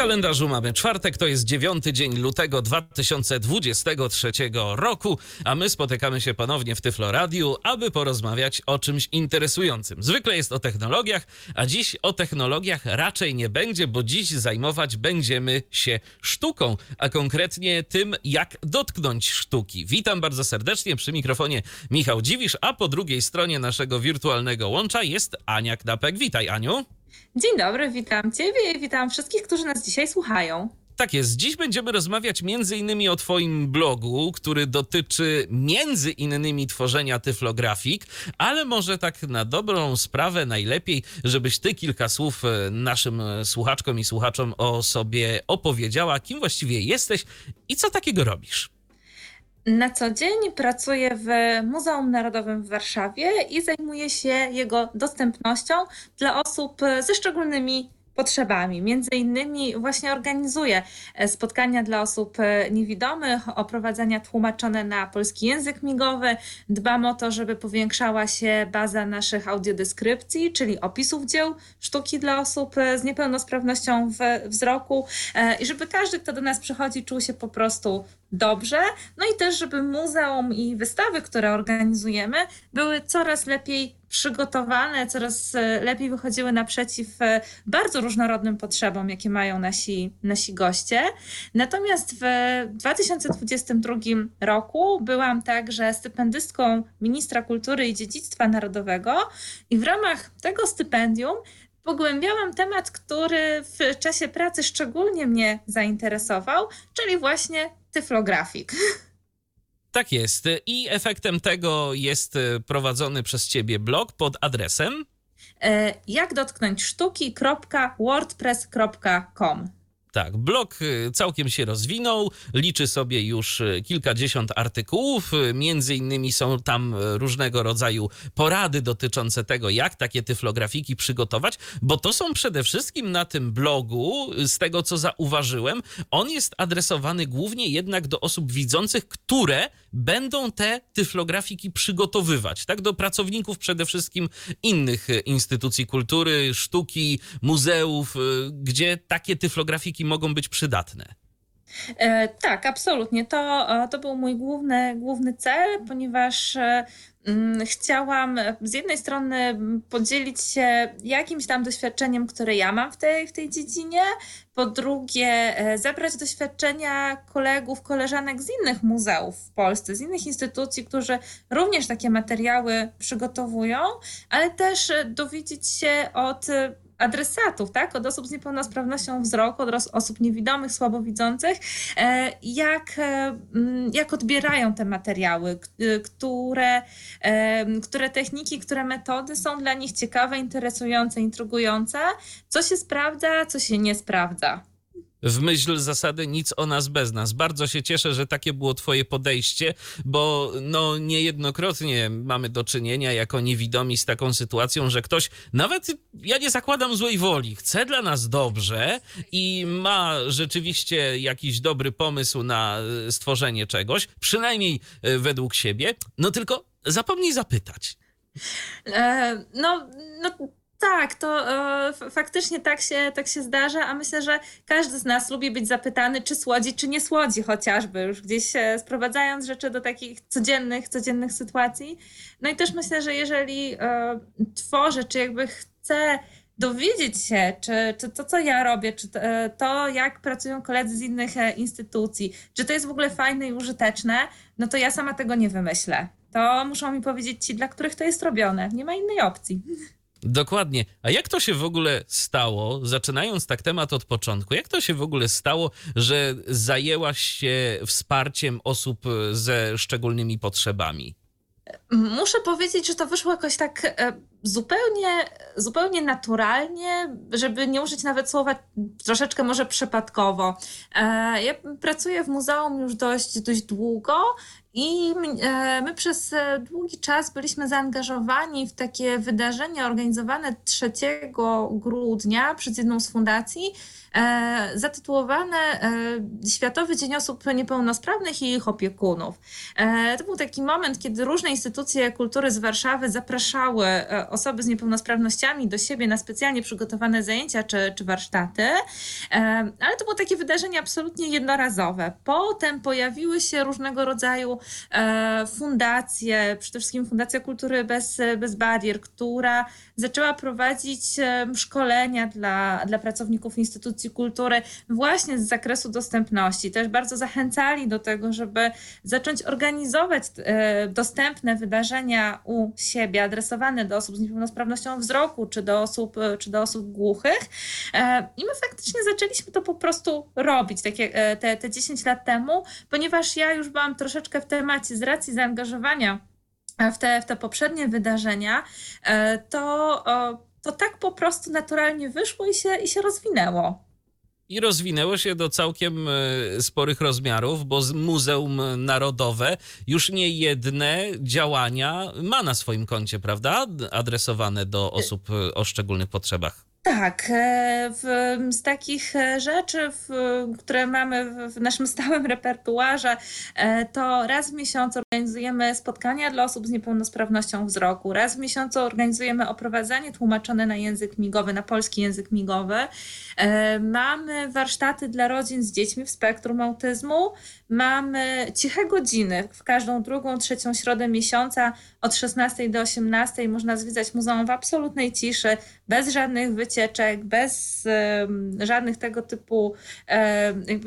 Kalendarzu mamy czwartek, to jest dziewiąty dzień lutego 2023 roku, a my spotykamy się ponownie w Tyflo Radiu, aby porozmawiać o czymś interesującym. Zwykle jest o technologiach, a dziś o technologiach raczej nie będzie, bo dziś zajmować będziemy się sztuką, a konkretnie tym, jak dotknąć sztuki. Witam bardzo serdecznie przy mikrofonie Michał Dziwisz, a po drugiej stronie naszego wirtualnego łącza jest Ania Knapek. Witaj, Aniu. Dzień dobry, witam Ciebie i witam wszystkich, którzy nas dzisiaj słuchają. Tak jest. Dziś będziemy rozmawiać między innymi o Twoim blogu, który dotyczy między innymi tworzenia tyflografik, ale może tak na dobrą sprawę najlepiej, żebyś Ty kilka słów e, naszym e, słuchaczkom i słuchaczom o sobie opowiedziała, kim właściwie jesteś i co takiego robisz. Na co dzień pracuję w Muzeum Narodowym w Warszawie i zajmuję się jego dostępnością dla osób ze szczególnymi potrzebami. Między innymi właśnie organizuję e, spotkania dla osób e, niewidomych, oprowadzania tłumaczone na polski język migowy. Dbam o to, żeby powiększała się baza naszych audiodeskrypcji, czyli opisów dzieł sztuki dla osób e, z niepełnosprawnością wzroku i żeby każdy, kto do nas przychodzi, czuł się po prostu dobrze. No i też, żeby muzeum i wystawy, które organizujemy, były coraz lepiej przygotowane, coraz e, lepiej wychodziły naprzeciw e, bardzo różnorodnym potrzebom, jakie mają nasi, nasi goście. Natomiast w 2022 roku byłam także stypendystką ministra kultury i dziedzictwa narodowego i w ramach tego stypendium pogłębiałam temat, który w czasie pracy szczególnie mnie zainteresował, czyli właśnie tyflografik. Tak jest. I efektem tego jest e, prowadzony przez ciebie blog pod adresem e, jak dotknąć sztuki.wordpress.com. Tak, blog y, całkiem się rozwinął, liczy sobie już y, kilkadziesiąt artykułów, y, między innymi są tam różnego rodzaju porady dotyczące tego, jak takie tyflografiki przygotować, bo to są przede wszystkim na tym blogu, z tego co zauważyłem, on jest adresowany głównie jednak do osób widzących, które będą te tyflografiki przygotowywać, tak, do pracowników przede wszystkim innych instytucji kultury, sztuki, muzeów, gdzie takie tyflografiki mogą być przydatne. E, tak, absolutnie. To, e, to był mój główny, główny cel, ponieważ e, mm, chciałam z jednej strony podzielić się jakimś tam doświadczeniem, które ja mam w tej, w tej dziedzinie, po drugie zebrać doświadczenia kolegów, koleżanek z innych muzeów w Polsce, z innych instytucji, którzy również takie materiały przygotowują, ale też dowiedzieć się od adresatów, tak? od osób z niepełnosprawnością wzroku, od osób niewidomych, słabowidzących, e, jak, e, mm, jak odbierają te materiały, które, e, które techniki, które metody są dla nich ciekawe, interesujące, intrygujące, co się sprawdza, co się nie sprawdza w myśl zasady nic o nas bez nas. Bardzo się cieszę, że takie było twoje podejście, bo no niejednokrotnie mamy do czynienia jako niewidomi z taką sytuacją, że ktoś, nawet ja nie zakładam złej woli, chce dla nas dobrze i ma rzeczywiście jakiś dobry pomysł na e, stworzenie czegoś, przynajmniej e, według siebie, no tylko zapomnij zapytać. E, no, no tak, to e, faktycznie tak się, tak się zdarza, a myślę, że każdy z nas lubi być zapytany, czy słodzi, czy nie słodzi chociażby, już gdzieś e, sprowadzając rzeczy do takich codziennych, codziennych sytuacji. No i też myślę, że jeżeli e, tworzę, czy jakby chcę dowiedzieć się, czy, czy to, co ja robię, czy to, e, to, jak pracują koledzy z innych e, instytucji, czy to jest w ogóle fajne i użyteczne, no to ja sama tego nie wymyślę. To muszą mi powiedzieć ci, dla których to jest robione. Nie ma innej opcji. Dokładnie. A jak to się w ogóle stało, zaczynając tak temat od początku, jak to się w ogóle stało, że zajęłaś się wsparciem osób ze szczególnymi potrzebami? Muszę powiedzieć, że to wyszło jakoś tak e, zupełnie, zupełnie naturalnie, żeby nie użyć nawet słowa troszeczkę może przypadkowo. E, ja pracuję w muzeum już dość, dość długo I my przez długi czas byliśmy zaangażowani w takie wydarzenie organizowane 3 grudnia przez jedną z fundacji, E, zatytułowane e, Światowy Dzień Osób Niepełnosprawnych i ich opiekunów. E, to był taki moment, kiedy różne instytucje kultury z Warszawy zapraszały osoby z niepełnosprawnościami do siebie na specjalnie przygotowane zajęcia czy, czy warsztaty, ale to było takie wydarzenie absolutnie jednorazowe. Potem pojawiły się różnego rodzaju fundacje, przede wszystkim Fundacja Kultury Bez, Bez Barier, która zaczęła prowadzić szkolenia dla, dla pracowników instytucji kultury właśnie z zakresu dostępności. Też bardzo zachęcali do tego, żeby zacząć organizować e, dostępne wydarzenia u siebie, adresowane do osób z niepełnosprawnością wzroku, czy do osób, czy do osób głuchych. E, I my faktycznie zaczęliśmy to po prostu robić takie, e, te, te 10 lat temu, ponieważ ja już byłam troszeczkę w temacie z racji zaangażowania w te, w te poprzednie wydarzenia, e, to, to tak po prostu naturalnie wyszło i się, i się rozwinęło. I rozwinęło się do całkiem e, sporych rozmiarów, bo Muzeum Narodowe już nie jedne działania ma na swoim koncie, prawda? Adresowane do osób e, o szczególnych potrzebach. Tak, e, w, z takich e, rzeczy, w, które mamy w naszym stałym repertuarze, e, to raz w miesiącu organizujemy spotkania dla osób z niepełnosprawnością wzroku, raz w miesiącu organizujemy oprowadzanie tłumaczone na język migowy, na polski język migowy. Mamy warsztaty dla rodzin z dziećmi w spektrum autyzmu, mamy ciche godziny w każdą drugą, trzecią środę miesiąca od 16 do 18 można zwiedzać muzeum w absolutnej ciszy, bez żadnych wycieczek, bez um, żadnych tego typu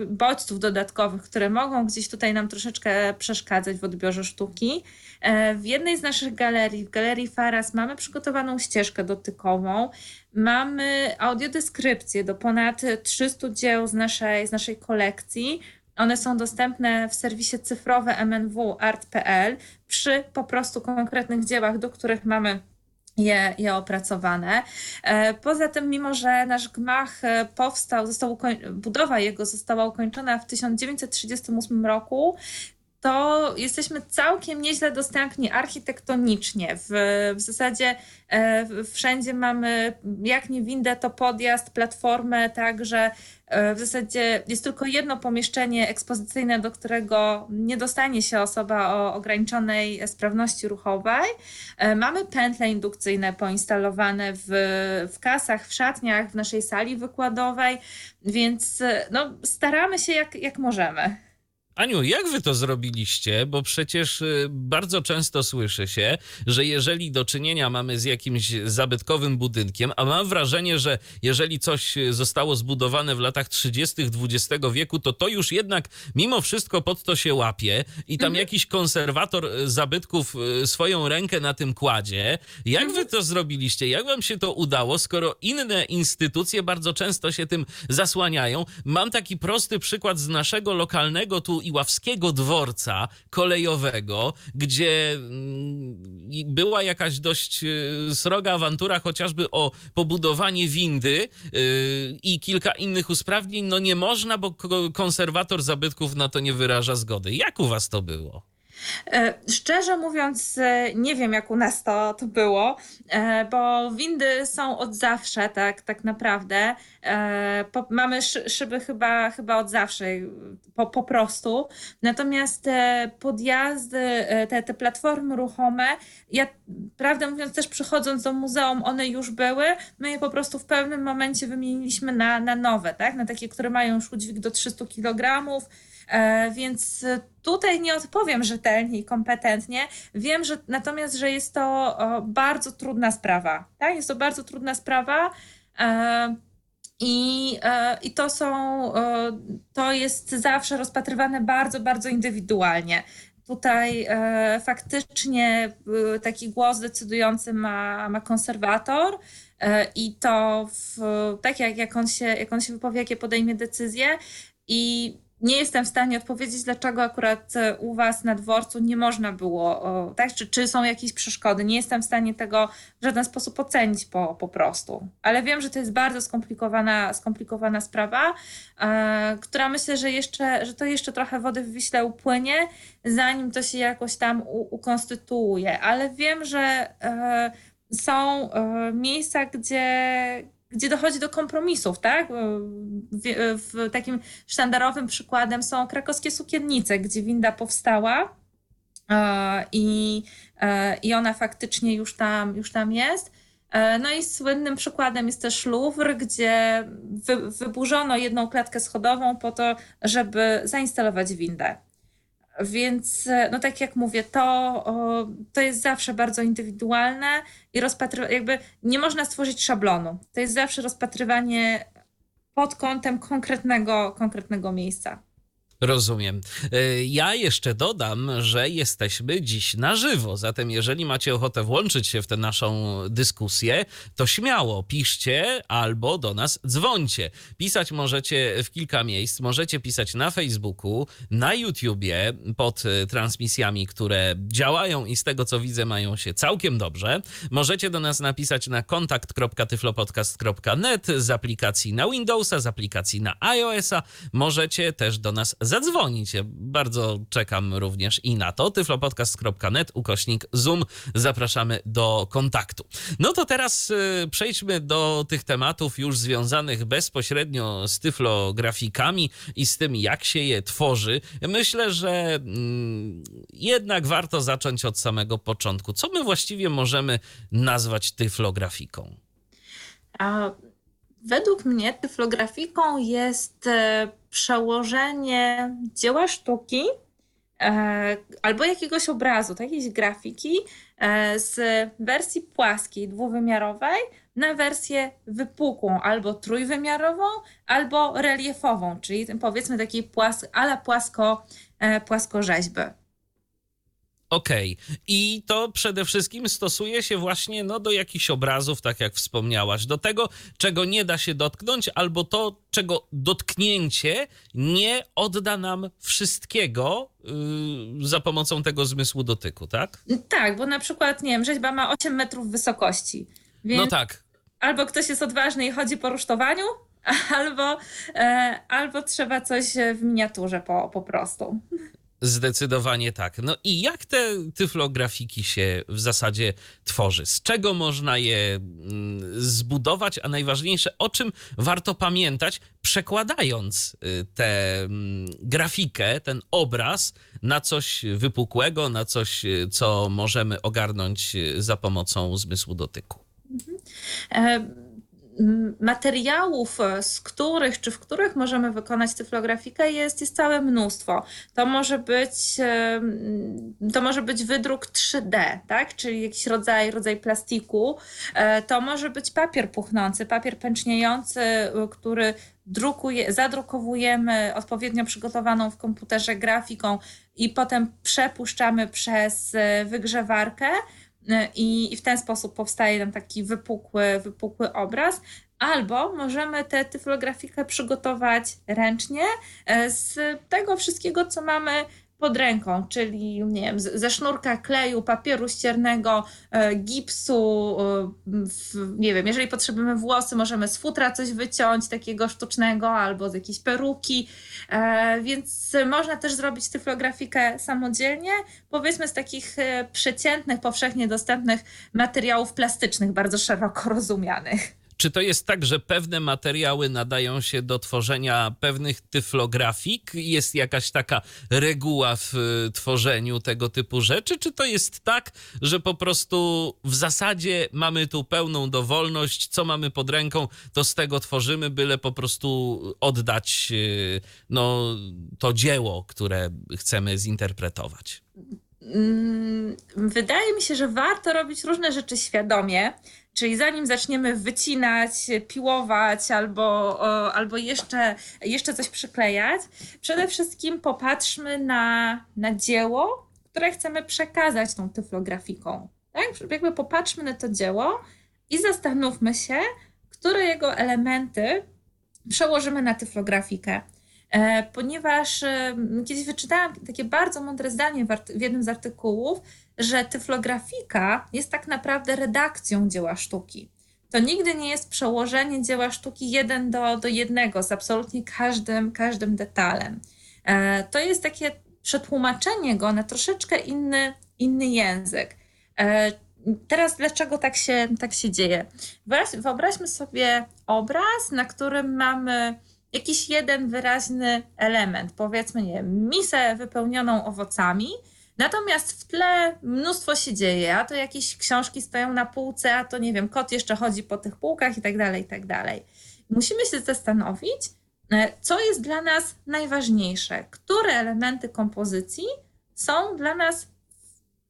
bodźców dodatkowych, które mogą gdzieś tutaj nam troszeczkę przeszkadzać w odbiorze sztuki. E, w jednej z naszych galerii, w Galerii Faras, mamy przygotowaną ścieżkę dotykową. Mamy audiodeskrypcję do ponad 300 dzieł z naszej, z naszej kolekcji, one są dostępne w serwisie cyfrowe mnwart.pl przy po prostu konkretnych dziełach, do których mamy je, je opracowane. E, poza tym, mimo że nasz gmach e, powstał, został budowa jego została ukończona w 1938 roku, to jesteśmy całkiem nieźle dostępni architektonicznie. W, w zasadzie e, wszędzie mamy, jak nie windę, to podjazd, platformę, także e, w zasadzie jest tylko jedno pomieszczenie ekspozycyjne, do którego nie dostanie się osoba o ograniczonej sprawności ruchowej. E, mamy pętle indukcyjne poinstalowane w, w kasach, w szatniach, w naszej sali wykładowej, więc e, no, staramy się jak, jak możemy. Aniu, jak wy to zrobiliście? Bo przecież y, bardzo często słyszy się, że jeżeli do czynienia mamy z jakimś zabytkowym budynkiem, a mam wrażenie, że jeżeli coś zostało zbudowane w latach 30. XX wieku, to to już jednak mimo wszystko pod to się łapie i tam mhm. jakiś konserwator y, zabytków y, swoją rękę na tym kładzie. Jak wy to zrobiliście? Jak wam się to udało, skoro inne instytucje bardzo często się tym zasłaniają? Mam taki prosty przykład z naszego lokalnego tu Iławskiego dworca kolejowego, gdzie mm, była jakaś dość y, sroga awantura, chociażby o pobudowanie windy y, i kilka innych usprawnień, no nie można, bo konserwator zabytków na to nie wyraża zgody. Jak u was to było? E, szczerze mówiąc, e, nie wiem jak u nas to, to było, e, bo windy są od zawsze, tak, tak naprawdę. mamy szyby chyba, chyba od zawsze, po, po prostu. Natomiast podjazdy, te, te platformy ruchome, ja prawdę mówiąc też przychodząc do muzeum, one już były. My je po prostu w pewnym momencie wymieniliśmy na, na nowe, tak, na takie, które mają już udźwig do 300 kg E, więc tutaj nie odpowiem rzetelnie i kompetentnie. Wiem, że natomiast, że jest to bardzo trudna sprawa. Tak? Jest to bardzo trudna sprawa. E, I, e, I to są, to jest zawsze rozpatrywane bardzo, bardzo indywidualnie. Tutaj e, faktycznie e, taki głos decydujący ma, ma konserwator e, i to w, tak jak, jak, on się, jak on się wypowie, jakie podejmie decyzje. I nie jestem w stanie odpowiedzieć, dlaczego akurat e, u Was na dworcu nie można było, tak? Czy, czy są jakieś przeszkody? Nie jestem w stanie tego w żaden sposób ocenić po, po prostu. Ale wiem, że to jest bardzo skomplikowana, skomplikowana sprawa, e, która myślę, że jeszcze, że to jeszcze trochę wody w Wiśle upłynie, zanim to się jakoś tam u, ukonstytuuje. Ale wiem, że e, są e, miejsca, gdzie, gdzie dochodzi do kompromisów, tak? W, w, takim sztandarowym przykładem są krakowskie sukiennice, gdzie winda powstała e, i, e, i ona faktycznie już tam, już tam jest. E, no i słynnym przykładem jest też Louvre, gdzie wy, wyburzono jedną klatkę schodową po to, żeby zainstalować windę. Więc, no tak jak mówię, to, to jest zawsze bardzo indywidualne i rozpatrywanie, jakby nie można stworzyć szablonu. To jest zawsze rozpatrywanie pod kątem konkretnego, konkretnego miejsca. Rozumiem. E, ja jeszcze dodam, że jesteśmy dziś na żywo, zatem jeżeli macie ochotę włączyć się w tę naszą dyskusję, to śmiało piszcie albo do nas dzwońcie. Pisać możecie w kilka miejsc. Możecie pisać na Facebooku, na YouTubie pod e, transmisjami, które działają i z tego co widzę mają się całkiem dobrze. Możecie do nas napisać na kontakt.tyflopodcast.net z aplikacji na Windowsa, z aplikacji na iOS-a. Możecie też do nas zadzwonić. Ja bardzo czekam również i na to. tyflopodcast.net, ukośnik Zoom. Zapraszamy do kontaktu. No to teraz y, przejdźmy do tych tematów już związanych bezpośrednio z tyflografikami i z tym, jak się je tworzy. Myślę, że mm, jednak warto zacząć od samego początku. Co my właściwie możemy nazwać tyflografiką? A według mnie tyflografiką jest e, przełożenie dzieła sztuki e, albo jakiegoś obrazu, jakiejś grafiki e, z wersji płaskiej, dwuwymiarowej na wersję wypukłą, albo trójwymiarową, albo reliefową, czyli powiedzmy takiej płas ala płasko, płaskorzeźby. Okej. Okay. I to przede wszystkim stosuje się właśnie no, do jakichś obrazów, tak jak wspomniałaś, do tego, czego nie da się dotknąć, albo to, czego dotknięcie nie odda nam wszystkiego yy, za pomocą tego zmysłu dotyku, tak? Tak, bo na przykład, nie wiem, rzeźba ma 8 metrów wysokości. no tak. Albo ktoś jest odważny i chodzi po rusztowaniu, albo, e, albo trzeba coś w miniaturze po, po prostu. Zdecydowanie tak. No i jak te tyflografiki się w zasadzie tworzy? Z czego można je mm, zbudować, a najważniejsze, o czym warto pamiętać, przekładając y, tę mm, grafikę, ten obraz na coś wypukłego, na coś, y, co możemy ogarnąć y, za pomocą zmysłu dotyku? Mhm. E materiałów, e, z których czy w których możemy wykonać tyflografikę jest, jest całe mnóstwo. To może być, to może być wydruk 3D, tak? czyli jakiś rodzaj, rodzaj plastiku. E, to może być papier puchnący, papier pęczniejący, który drukuje, zadrukowujemy odpowiednio przygotowaną w komputerze grafiką i potem przepuszczamy przez e, wygrzewarkę E, i, i w ten sposób powstaje nam taki wypukły, wypukły obraz. Albo możemy tę tyflografikę przygotować ręcznie e, z tego wszystkiego, co mamy pod ręką, czyli nie wiem, ze sznurka kleju, papieru ściernego, e, gipsu, nie wiem, jeżeli potrzebujemy włosy, możemy z futra coś wyciąć takiego sztucznego albo z jakiejś peruki, e, więc można też zrobić tyflografikę samodzielnie, powiedzmy z takich e, przeciętnych, powszechnie dostępnych materiałów plastycznych, bardzo szeroko rozumianych. Czy to jest tak, że pewne materiały nadają się do tworzenia pewnych tyflografik? Jest jakaś taka reguła w y, tworzeniu tego typu rzeczy? Czy to jest tak, że po prostu w zasadzie mamy tu pełną dowolność, co mamy pod ręką, to z tego tworzymy, byle po prostu oddać y, no, to dzieło, które chcemy zinterpretować? Mm, wydaje mi się, że warto robić różne rzeczy świadomie. Czyli zanim zaczniemy wycinać, piłować albo, albo jeszcze, jeszcze coś przyklejać, przede wszystkim popatrzmy na, na dzieło, które chcemy przekazać tą tyflografiką. Tak? Jakby popatrzmy na to dzieło i zastanówmy się, które jego elementy przełożymy na tyflografikę. ponieważ kiedyś wyczytałam takie bardzo mądre zdanie w, jednym z artykułów, że tyflografika jest tak naprawdę redakcją dzieła sztuki. To nigdy nie jest przełożenie dzieła sztuki jeden do, do jednego z absolutnie każdym, każdym detalem. E, to jest takie przetłumaczenie go na troszeczkę inny, inny język. E, teraz dlaczego tak się, tak się dzieje? Wyobraźmy sobie obraz, na którym mamy jakiś jeden wyraźny element, powiedzmy, nie misę wypełnioną owocami, Natomiast w tle mnóstwo się dzieje, a to jakieś książki stoją na półce, a to nie wiem, kot jeszcze chodzi po tych półkach i tak dalej, i tak dalej. Musimy się zastanowić, e, co jest dla nas najważniejsze, które elementy kompozycji są dla nas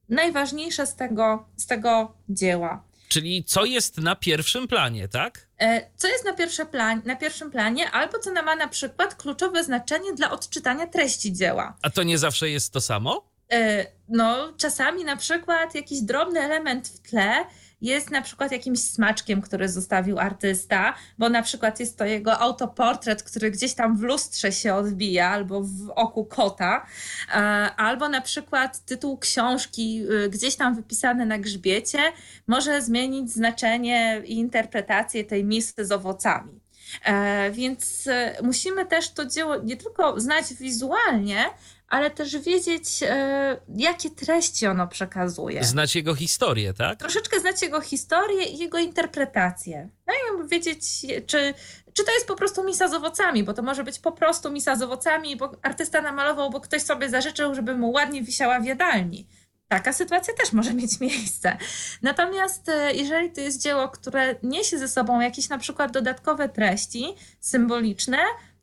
najważniejsze z tego, z tego dzieła. Czyli co jest na pierwszym planie, tak? E, co jest na, pierwsze plan, na pierwszym planie, albo co ma na przykład kluczowe znaczenie dla odczytania treści dzieła. A to nie zawsze jest to samo? E, no, czasami na przykład jakiś drobny element w tle jest na przykład jakimś smaczkiem, który zostawił artysta, bo na przykład jest to jego autoportret, który gdzieś tam w lustrze się odbija, albo w oku kota, e, albo na przykład tytuł książki y, gdzieś tam wypisany na grzbiecie może zmienić znaczenie i interpretację tej misy z owocami. E, więc musimy też to dzieło nie tylko znać wizualnie, ale też wiedzieć, e, jakie treści ono przekazuje. Znać jego historię, tak? Troszeczkę znać jego historię i jego interpretację. No i wiedzieć, czy, czy to jest po prostu misa z owocami, bo to może być po prostu misa z owocami, bo artysta namalował, bo ktoś sobie zażyczył, żeby mu ładnie wisiała w jadalni. Taka sytuacja też może mieć miejsce. Natomiast e, jeżeli to jest dzieło, które niesie ze sobą jakieś na przykład dodatkowe treści symboliczne,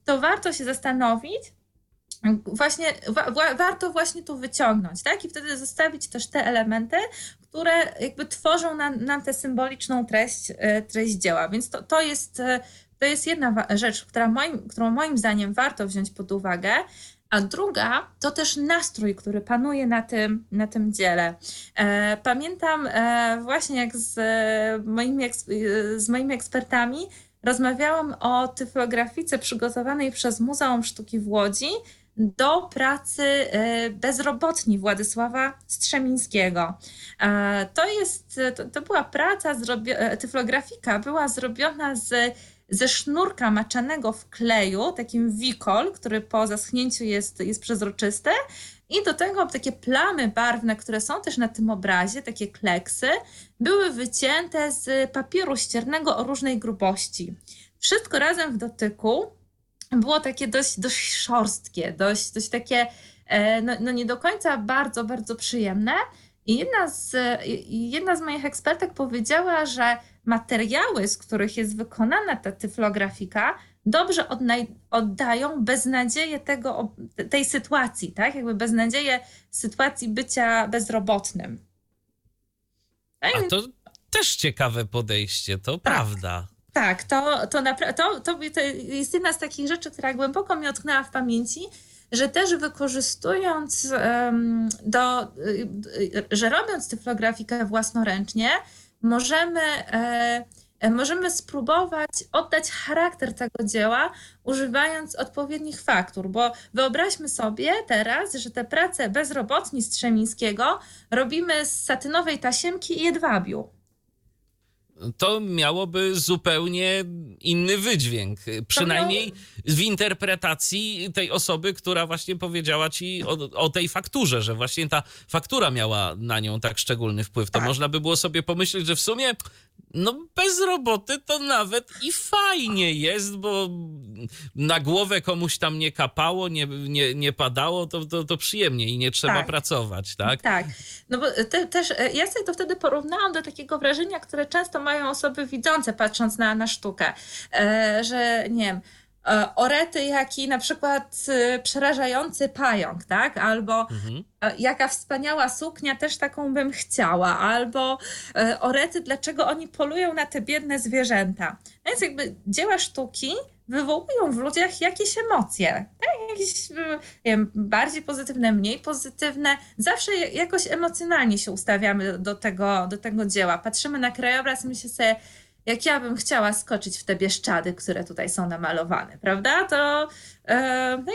to warto się zastanowić, właśnie wa, wa, warto właśnie tu wyciągnąć, tak? I wtedy zostawić też te elementy, które jakby tworzą nam, nam tę symboliczną treść, e, treść dzieła. Więc to, to, jest, e, to jest jedna rzecz, która moim, którą moim zdaniem warto wziąć pod uwagę. A druga to też nastrój, który panuje na tym, na tym dziele. E, pamiętam właśnie jak z moimi, z moimi ekspertami rozmawiałam o typografice przygotowanej przez Muzeum Sztuki w Łodzi do pracy e, bezrobotni Władysława Strzemińskiego. E, to jest, to, to była praca, e, tyflografika była zrobiona z, ze sznurka maczanego w kleju, takim wikol, który po zaschnięciu jest, jest przezroczysty i do tego takie plamy barwne, które są też na tym obrazie, takie kleksy, były wycięte z papieru ściernego o różnej grubości. Wszystko razem w dotyku było takie dość, dość szorstkie, dość, dość takie e, no, no nie do końca bardzo, bardzo przyjemne. I jedna z, jedna z moich ekspertek powiedziała, że materiały, z których jest wykonana ta tyflografika, dobrze oddają beznadzieję tego, tej sytuacji, tak? Jakby beznadzieję sytuacji bycia bezrobotnym. A to też ciekawe podejście, to tak. prawda. Tak, to, to, to, to, jest jedna z takich rzeczy, która głęboko mi utknęła w pamięci, że też wykorzystując do, y, że robiąc tyflografikę własnoręcznie, możemy, e, możemy spróbować oddać charakter tego dzieła, używając odpowiednich faktur, bo wyobraźmy sobie teraz, że te prace bezrobotni Strzemińskiego robimy z satynowej tasiemki i jedwabiu to miałoby zupełnie inny wydźwięk. Przynajmniej w interpretacji tej osoby, która właśnie powiedziała ci o, o, tej fakturze, że właśnie ta faktura miała na nią tak szczególny wpływ. To tak. można by było sobie pomyśleć, że w sumie no bez roboty to nawet i fajnie jest, bo na głowę komuś tam nie kapało, nie, nie, nie padało, to, to, to przyjemnie i nie trzeba tak. pracować, tak? Tak. No bo te, też e, ja sobie to wtedy porównałam do takiego wrażenia, które często mają osoby widzące, patrząc na, na sztukę, e, że nie wiem, E, orety, jaki na przykład e, przerażający pająk, tak? Albo mhm. Jaka wspaniała suknia, też taką bym chciała. Albo orety, dlaczego oni polują na te biedne zwierzęta. No więc jakby dzieła sztuki wywołują w ludziach jakieś emocje, tak? jakieś nie wiem, bardziej pozytywne, mniej pozytywne. Zawsze jakoś emocjonalnie się ustawiamy do tego, do tego dzieła. Patrzymy na krajobraz i myślimy sobie, jak ja bym chciała skoczyć w te bieszczady, które tutaj są namalowane, prawda? To e, no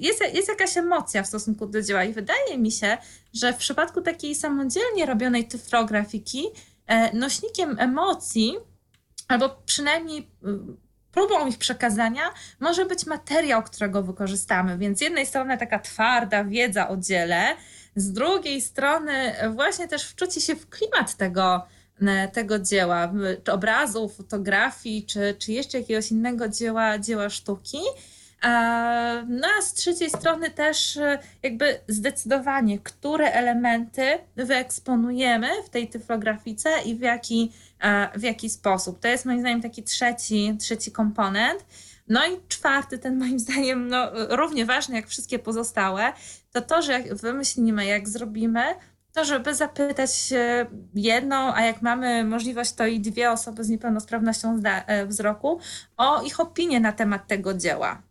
jest, jest jakaś emocja w stosunku do dzieła i wydaje mi się, że w przypadku takiej samodzielnie robionej tyflografiki e, nośnikiem emocji, albo przynajmniej próbą ich przekazania może być materiał, którego wykorzystamy. Więc z jednej strony taka twarda wiedza o dziele, z drugiej strony właśnie też wczucie się w klimat tego, e, tego dzieła, czy obrazu, fotografii, czy, czy jeszcze jakiegoś innego dzieła, dzieła sztuki. No a z trzeciej strony też e, jakby zdecydowanie, które elementy wyeksponujemy w tej tyflografice i w jaki, e, w jaki sposób. To jest moim zdaniem taki trzeci, trzeci komponent. No i czwarty, ten moim zdaniem no, równie ważny jak wszystkie pozostałe, to to, że jak wymyślimy, jak zrobimy, to żeby zapytać jedną, a jak mamy możliwość, to i dwie osoby z niepełnosprawnością e, wzroku o ich opinię na temat tego dzieła.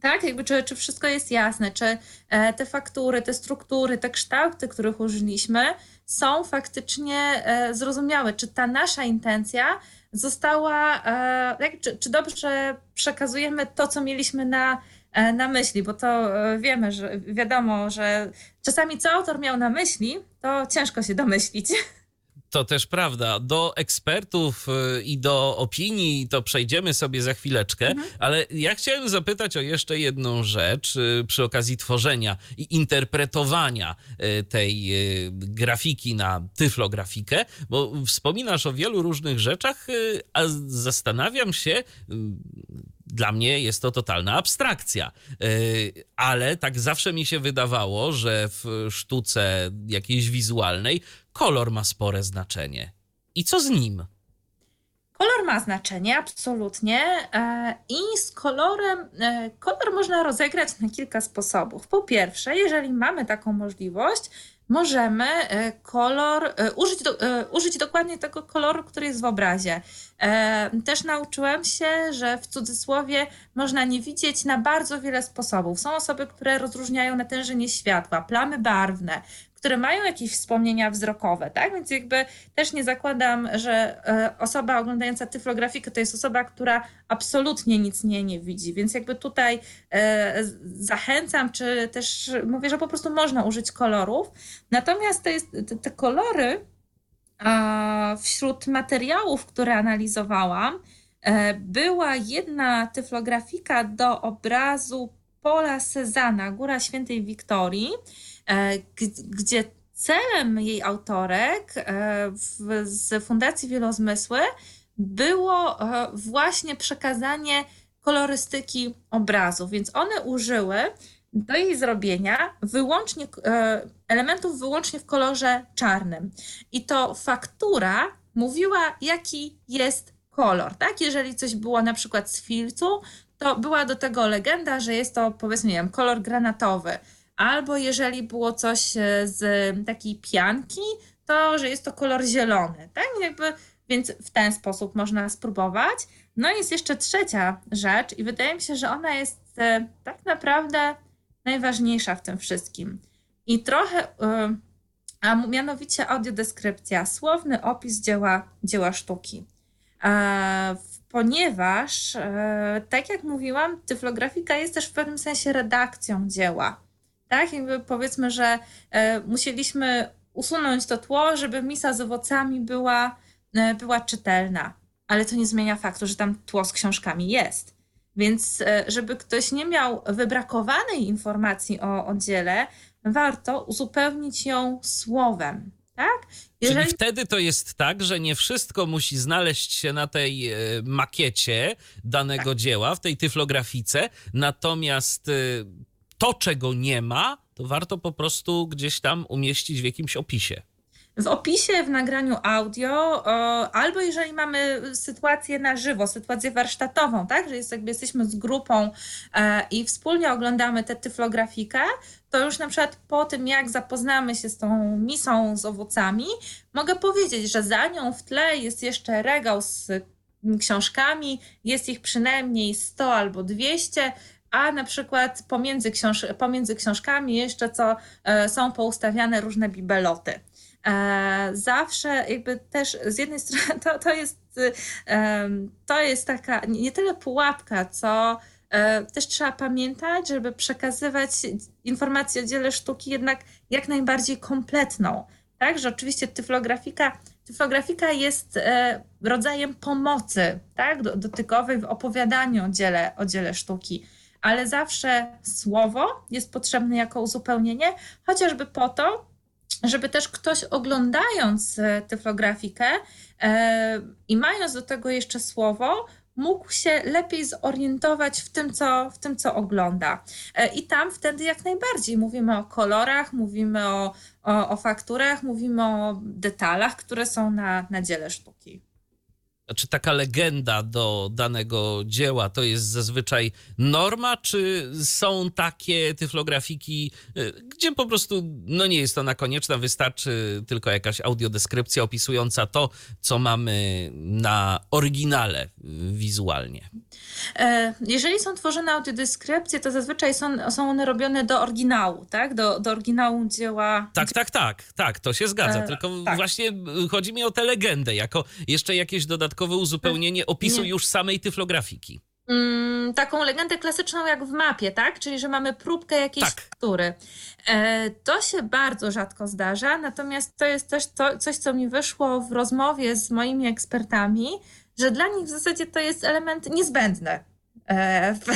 Tak, jakby czy, czy wszystko jest jasne, czy e, te faktury, te struktury, te kształty, których użyliśmy, są faktycznie e, zrozumiałe, czy ta nasza intencja została, e, czy, czy dobrze przekazujemy to, co mieliśmy na, na myśli, bo to wiemy, że wiadomo, że czasami co autor miał na myśli, to ciężko się domyślić. To też prawda. Do ekspertów y, i do opinii to przejdziemy sobie za chwileczkę, mhm. ale ja chciałem zapytać o jeszcze jedną rzecz y, przy okazji tworzenia i interpretowania y, tej grafiki na tyflografikę, bo wspominasz o wielu różnych rzeczach, a zastanawiam się, dla mnie jest to totalna abstrakcja. Ale tak zawsze mi się wydawało, że w sztuce jakiejś wizualnej kolor ma spore znaczenie. I co z nim? Kolor ma znaczenie, absolutnie. E, I z kolorem, e, kolor można rozegrać na kilka sposobów. Po pierwsze, jeżeli mamy taką możliwość, możemy e, kolor, użyć, użyć dokładnie tego koloru, który jest w obrazie. Też nauczyłem się, że w cudzysłowie można nie widzieć na bardzo wiele sposobów. Są osoby, które rozróżniają natężenie światła, plamy barwne, które mają jakieś wspomnienia wzrokowe, tak? Więc jakby też nie zakładam, że e, osoba oglądająca tyflografikę to jest osoba, która absolutnie nic nie, nie widzi. Więc jakby tutaj e, zachęcam, czy też mówię, że po prostu można użyć kolorów. Natomiast to jest, te, te kolory wśród materiałów, które analizowałam, e, była jedna tyflografika do obrazu Pola Cezana, Góra Świętej Wiktorii, gdzie celem jej autorek e, z Fundacji Wielozmysły było e, właśnie przekazanie kolorystyki obrazu, więc one użyły do jej zrobienia wyłącznie elementów wyłącznie w kolorze czarnym. I to faktura mówiła, jaki jest kolor. Tak? Jeżeli coś było na przykład z filcu, to była do tego legenda, że jest to powiedzmy, nie wiem, kolor granatowy albo jeżeli było coś e, z takiej pianki, to że jest to kolor zielony, tak? Jakby, więc w ten sposób można spróbować. No i jest jeszcze trzecia rzecz i wydaje mi się, że ona jest e, tak naprawdę najważniejsza w tym wszystkim. I trochę, e, a mianowicie audiodeskrypcja, słowny opis dzieła, dzieła sztuki. Ponieważ, tak jak mówiłam, tyflografika jest też w pewnym sensie redakcją dzieła tak? Jakby powiedzmy, że e, musieliśmy usunąć to tło, żeby misa z owocami była, e, była czytelna. Ale to nie zmienia faktu, że tam tło z książkami jest. Więc e, żeby ktoś nie miał wybrakowanej informacji o, o dziele, warto uzupełnić ją słowem. Tak? Jeżeli... Czyli wtedy to jest tak, że nie wszystko musi znaleźć się na tej makiecie danego tak. dzieła, w tej tyflografice, natomiast to, czego nie ma, to warto po prostu gdzieś tam umieścić w jakimś opisie. W opisie, w nagraniu audio, albo jeżeli mamy sytuację na żywo, sytuację warsztatową, tak, że jest, jakby jesteśmy z grupą e, i wspólnie oglądamy tę tyflografikę, to już na przykład po tym, jak zapoznamy się z tą misą z owocami, mogę powiedzieć, że za nią w tle jest jeszcze regał z książkami, jest ich przynajmniej 100 albo 200, a na przykład pomiędzy, książ pomiędzy książkami jeszcze co e, są poustawiane różne bibeloty. E, zawsze jakby też z jednej strony to, to jest jest, to jest taka nie tyle pułapka, co e, też trzeba pamiętać, żeby przekazywać informację o dziele sztuki jednak jak najbardziej kompletną. Tak, że oczywiście tyflografika, tyflografika jest e, rodzajem pomocy tak, dotykowej w opowiadaniu o dziele, o dziele sztuki ale zawsze słowo jest potrzebne jako uzupełnienie, chociażby po to, żeby też ktoś oglądając e, tyflografikę e, i mając do tego jeszcze słowo, mógł się lepiej zorientować w tym, co, w tym, co ogląda. E, I tam wtedy jak najbardziej mówimy o kolorach, mówimy o, o, o fakturach, mówimy o detalach, które są na, na dziele sztuki czy taka legenda do danego dzieła to jest zazwyczaj norma, czy są takie tyflografiki, y, gdzie po prostu no nie jest ona konieczna, wystarczy tylko jakaś audiodeskrypcja opisująca to, co mamy na oryginale y, wizualnie? E, jeżeli są tworzone audiodeskrypcje, to zazwyczaj są, są one robione do oryginału, tak? Do, do oryginału dzieła. Tak, tak, tak, tak, to się zgadza. E, Tylko tak. właśnie y, chodzi mi o tę legendę, jako jeszcze jakieś dodatkowe uzupełnienie opisu Nie. już samej tyflografiki. Mm, taką legendę klasyczną jak w mapie, tak? Czyli, że mamy próbkę jakiejś tak. faktury. E, to się bardzo rzadko zdarza, natomiast to jest też to, coś, co mi wyszło w rozmowie z moimi ekspertami, że dla nich w zasadzie to jest element niezbędny. E, w,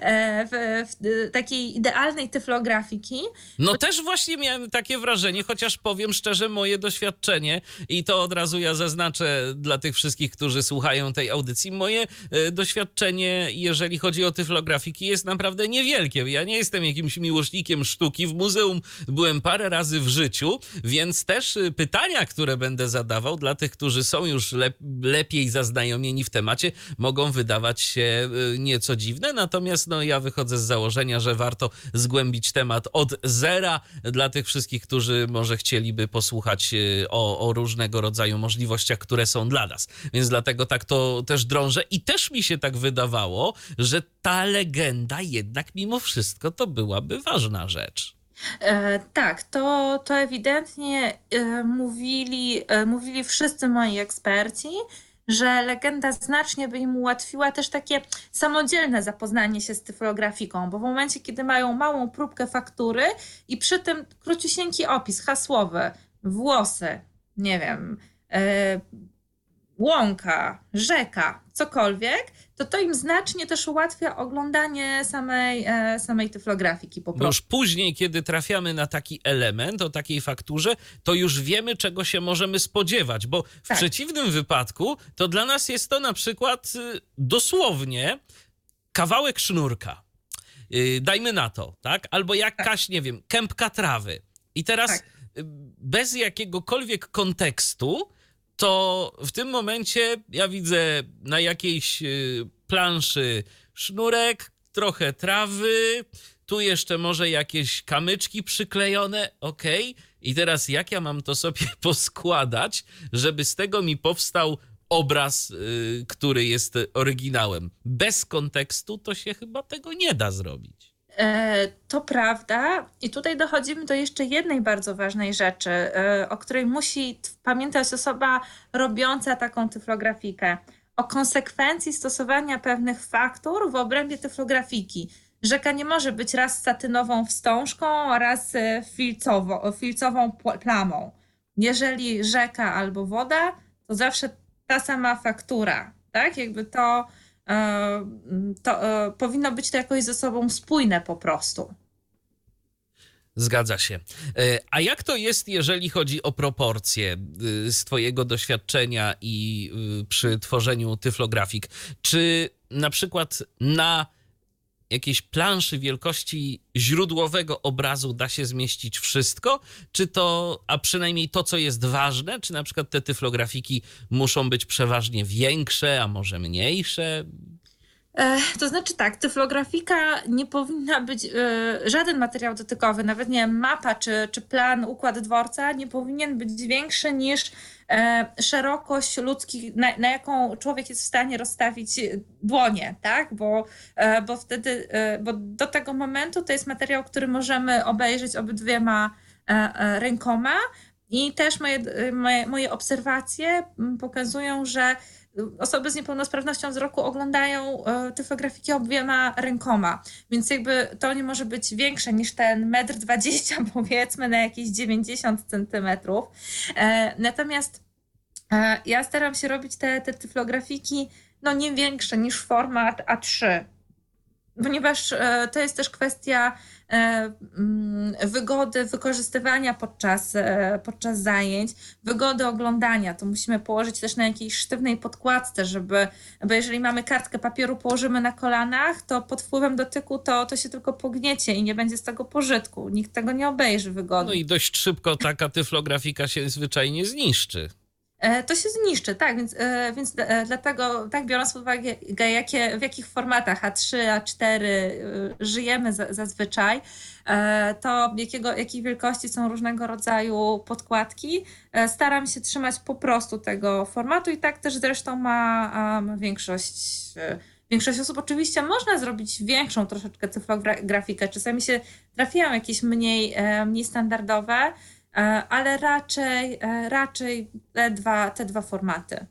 e, w, w, takiej idealnej tyflografiki. No też właśnie miałem takie wrażenie, chociaż powiem szczerze, moje doświadczenie i to od razu ja zaznaczę dla tych wszystkich, którzy słuchają tej audycji, moje e, doświadczenie, jeżeli chodzi o tyflografiki, jest naprawdę niewielkie. Ja nie jestem jakimś miłośnikiem sztuki. W muzeum byłem parę razy w życiu, więc też pytania, które będę zadawał dla tych, którzy są już lep lepiej zaznajomieni w temacie, mogą wydawać się nieco dziwne, natomiast no, ja wychodzę z założenia, że warto zgłębić temat od zera dla tych wszystkich, którzy może chcieliby posłuchać y, o, o różnego rodzaju możliwościach, które są dla nas. Więc dlatego tak to też drążę i też mi się tak wydawało, że ta legenda jednak mimo wszystko to byłaby ważna rzecz. E, tak, to, to ewidentnie e, mówili, e, mówili wszyscy moi eksperci że legenda znacznie by im ułatwiła też takie samodzielne zapoznanie się z tyflografiką, bo w momencie, kiedy mają małą próbkę faktury i przy tym króciusieńki opis hasłowy, włosy, nie wiem, yy, łąka, rzeka, cokolwiek, to to im znacznie też ułatwia oglądanie samej, e, samej tyflografiki po prostu. Bo już później, kiedy trafiamy na taki element o takiej fakturze, to już wiemy, czego się możemy spodziewać, bo w tak. przeciwnym wypadku to dla nas jest to na przykład y, dosłownie kawałek sznurka. Y, dajmy na to, tak? Albo jakaś, tak. nie wiem, kępka trawy. I teraz tak. Y, bez jakiegokolwiek kontekstu to w tym momencie ja widzę na jakiejś y, planszy sznurek, trochę trawy, tu jeszcze może jakieś kamyczki przyklejone, ok. I teraz jak ja mam to sobie poskładać, żeby z tego mi powstał obraz, yy, który jest oryginałem? Bez kontekstu to się chyba tego nie da zrobić. E, to prawda. I tutaj dochodzimy do jeszcze jednej bardzo ważnej rzeczy, e, o której musi pamiętać osoba robiąca taką tyflografikę. O konsekwencji stosowania pewnych faktur w obrębie tyflografiki. Rzeka nie może być raz satynową wstążką, raz e, filcowo, filcową plamą. Jeżeli rzeka albo woda, to zawsze ta sama faktura. Tak? Jakby to to e, powinno być to jakoś ze sobą spójne po prostu. Zgadza się. E, a jak to jest, jeżeli chodzi o proporcje z Twojego doświadczenia i przy tworzeniu tyflografik? Czy na przykład na jakiejś planszy wielkości źródłowego obrazu da się zmieścić wszystko? Czy to, a przynajmniej to, co jest ważne, czy na przykład te tyflografiki muszą być przeważnie większe, a może mniejsze? To znaczy tak, tyflografika nie powinna być, e, żaden materiał dotykowy, nawet nie mapa czy, czy plan, układ dworca nie powinien być większy niż e, szerokość ludzkich, na, na jaką człowiek jest w stanie rozstawić dłonie, tak? Bo, e, bo wtedy, bo do tego momentu to jest materiał, który możemy obejrzeć obydwiema rękoma I też moje, moje, moje obserwacje pokazują, że osoby z niepełnosprawnością wzroku oglądają e, tyflografiki obiema rękoma, więc jakby to nie może być większe niż ten metr dwadzieścia powiedzmy na jakieś 90 centymetrów. E, natomiast e, ja staram się robić te, te tyflografiki no nie większe niż format A3, ponieważ to jest też kwestia E, wygody wykorzystywania podczas, e, podczas zajęć, wygody oglądania. To musimy położyć też na jakiejś sztywnej podkładce, żeby, bo jeżeli mamy kartkę papieru, położymy na kolanach, to pod wpływem dotyku to, to się tylko pogniecie i nie będzie z tego pożytku. Nikt tego nie obejrzy wygodnie. No i dość szybko taka tyflografika się zwyczajnie zniszczy. E, to się zniszczy, tak, więc, e, więc e, dlatego, tak biorąc pod uwagę, jakie, w jakich formatach A3, A4 żyjemy zazwyczaj, to jakiego, jakiej wielkości są różnego rodzaju podkładki, staram się trzymać po prostu tego formatu i tak też zresztą ma, większość większość osób. Oczywiście można zrobić większą troszeczkę cyfrografikę. Czasami się trafiają jakieś mniej, mniej standardowe, ale raczej, e, raczej te dwa, te dwa formaty.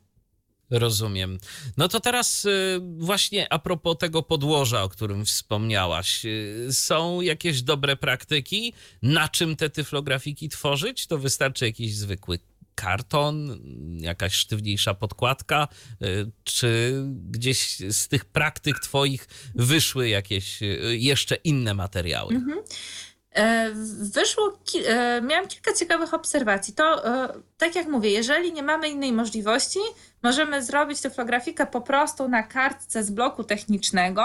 Rozumiem. No to teraz y, właśnie a propos tego podłoża, o którym wspomniałaś. Y, są jakieś dobre praktyki, na czym te tyflografiki tworzyć? To wystarczy jakiś zwykły karton, jakaś sztywniejsza podkładka, y, czy gdzieś z tych praktyk twoich wyszły jakieś jeszcze inne materiały? Mhm. E, wyszło, e, miałam kilka ciekawych obserwacji. To, e, tak jak mówię, jeżeli nie mamy innej możliwości, możemy zrobić typografikę po prostu na kartce z bloku technicznego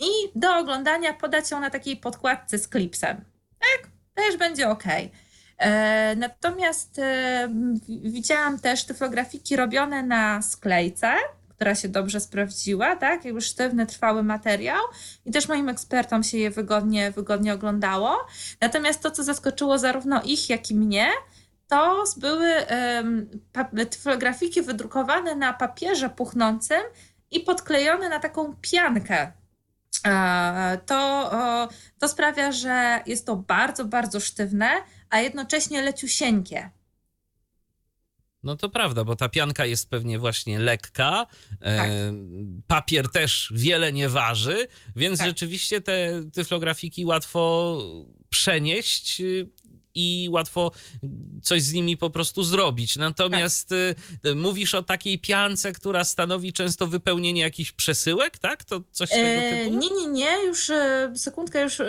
i do oglądania podać ją na takiej podkładce z klipsem. Tak, też będzie ok. Natomiast widziałam też typografiki robione na sklejce, która się dobrze sprawdziła, tak? Jakby sztywny, trwały materiał i też moim ekspertom się je wygodnie, wygodnie oglądało. Natomiast to, co zaskoczyło zarówno ich, jak i mnie, to były um, grafiki wydrukowane na papierze puchnącym i podklejone na taką piankę. To, to sprawia, że jest to bardzo, bardzo sztywne, a jednocześnie leciusieńkie. No to prawda, bo ta pianka jest pewnie właśnie lekka. E, tak. papier też wiele nie waży, więc tak. rzeczywiście te tyflografiki łatwo przenieść y, i łatwo coś z nimi po prostu zrobić. Natomiast tak. mówisz o takiej piance, która stanowi często wypełnienie jakichś przesyłek, tak? To coś tego e, typu? Nie, nie, nie, już e, sekundkę, już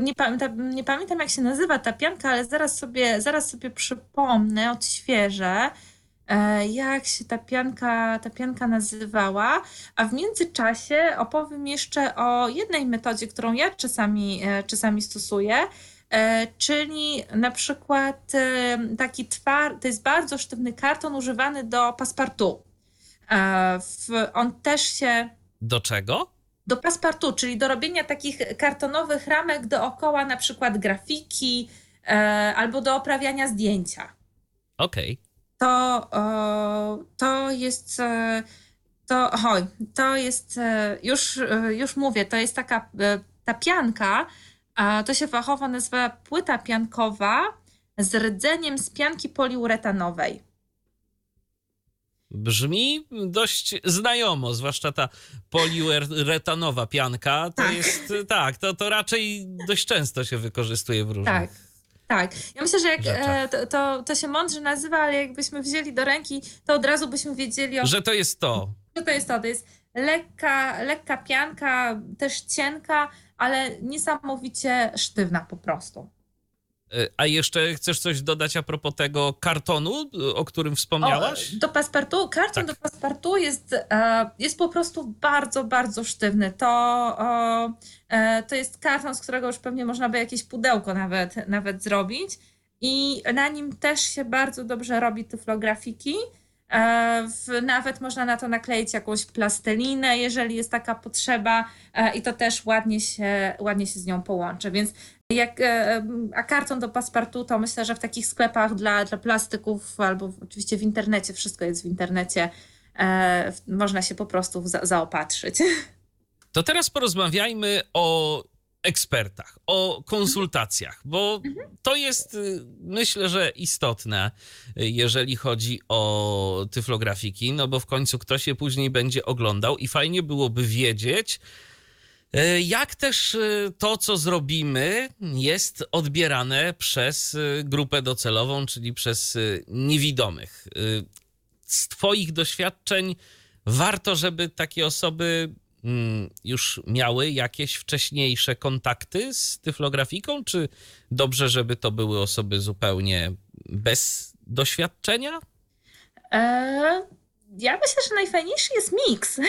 nie, pamiętam, nie pamiętam jak się nazywa ta pianka, ale zaraz sobie, zaraz sobie przypomnę, odświeżę jak się ta pianka, ta pianka nazywała, a w międzyczasie opowiem jeszcze o jednej metodzie, którą ja czasami, czasami stosuję, E, czyli na przykład e, taki twardy, to jest bardzo sztywny karton używany do paspartu. E, on też się... Do czego? Do paspartu, czyli do robienia takich kartonowych ramek dookoła na przykład grafiki albo do oprawiania zdjęcia. Okej. Okay. To, to jest to, oj, to jest, już, już mówię, to jest taka ta pianka, to się fachowo nazywa płyta piankowa z rdzeniem z pianki poliuretanowej. Brzmi dość znajomo, zwłaszcza ta poliuretanowa pianka. To tak. jest tak, to, to raczej dość często się wykorzystuje w różnych. Tak. Tak, ja myślę, że jak e, to, to, to, się mądrze nazywa, ale jakbyśmy wzięli do ręki, to od razu byśmy wiedzieli, o... że to jest to. Że to jest to. To jest lekka, lekka pianka, też cienka, ale niesamowicie sztywna po prostu. E, a jeszcze chcesz coś dodać a propos tego kartonu, o którym wspomniałaś? O, do paspartu? Karton tak. do paspartu jest, e, jest po prostu bardzo, bardzo sztywny. To, e, to jest karton, z którego już pewnie można by jakieś pudełko nawet, nawet zrobić. I na nim też się bardzo dobrze robi tyflografiki. E, w, nawet można na to nakleić jakąś plastelinę, jeżeli jest taka potrzeba, e, i to też ładnie się, ładnie się z nią połączy. Więc jak, e, a karton do paspartu, to myślę, że w takich sklepach dla, dla plastyków, albo oczywiście w internecie, wszystko jest w internecie, można się po prostu za, zaopatrzyć. To teraz porozmawiajmy o ekspertach, o konsultacjach, bo to jest y, myślę, że istotne, y, jeżeli chodzi o tyflografiki, no bo w końcu ktoś je później będzie oglądał i fajnie byłoby wiedzieć, y, jak też to, co zrobimy, jest odbierane przez grupę docelową, czyli przez niewidomych. Z Twoich doświadczeń warto, żeby takie osoby już miały jakieś wcześniejsze kontakty z tyflografiką, czy dobrze, żeby to były osoby zupełnie bez doświadczenia? E, ja myślę, że najfajniejszy jest miks.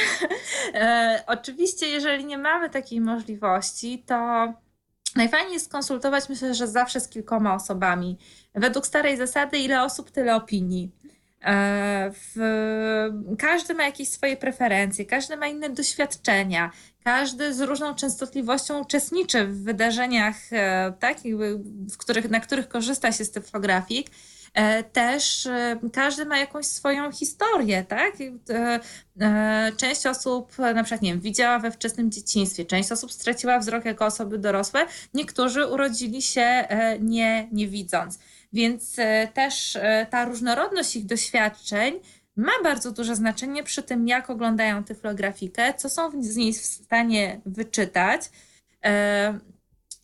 E, oczywiście, jeżeli nie mamy takiej możliwości, to najfajniej jest konsultować, myślę, że zawsze z kilkoma osobami. Według starej zasady, ile osób, tyle opinii. E, w, każdy ma jakieś swoje preferencje, każdy ma inne doświadczenia, każdy z różną częstotliwością uczestniczy w wydarzeniach, e, tak, w których, na których korzysta się z typografik. E, też każdy ma jakąś swoją historię, tak? Część osób na przykład, nie wiem, widziała we wczesnym dzieciństwie, część osób straciła wzrok jako osoby dorosłe, niektórzy urodzili się nie, nie widząc. Więc e, też e, ta różnorodność ich doświadczeń ma bardzo duże znaczenie przy tym, jak oglądają tyflografikę, co są z niej w stanie wyczytać e,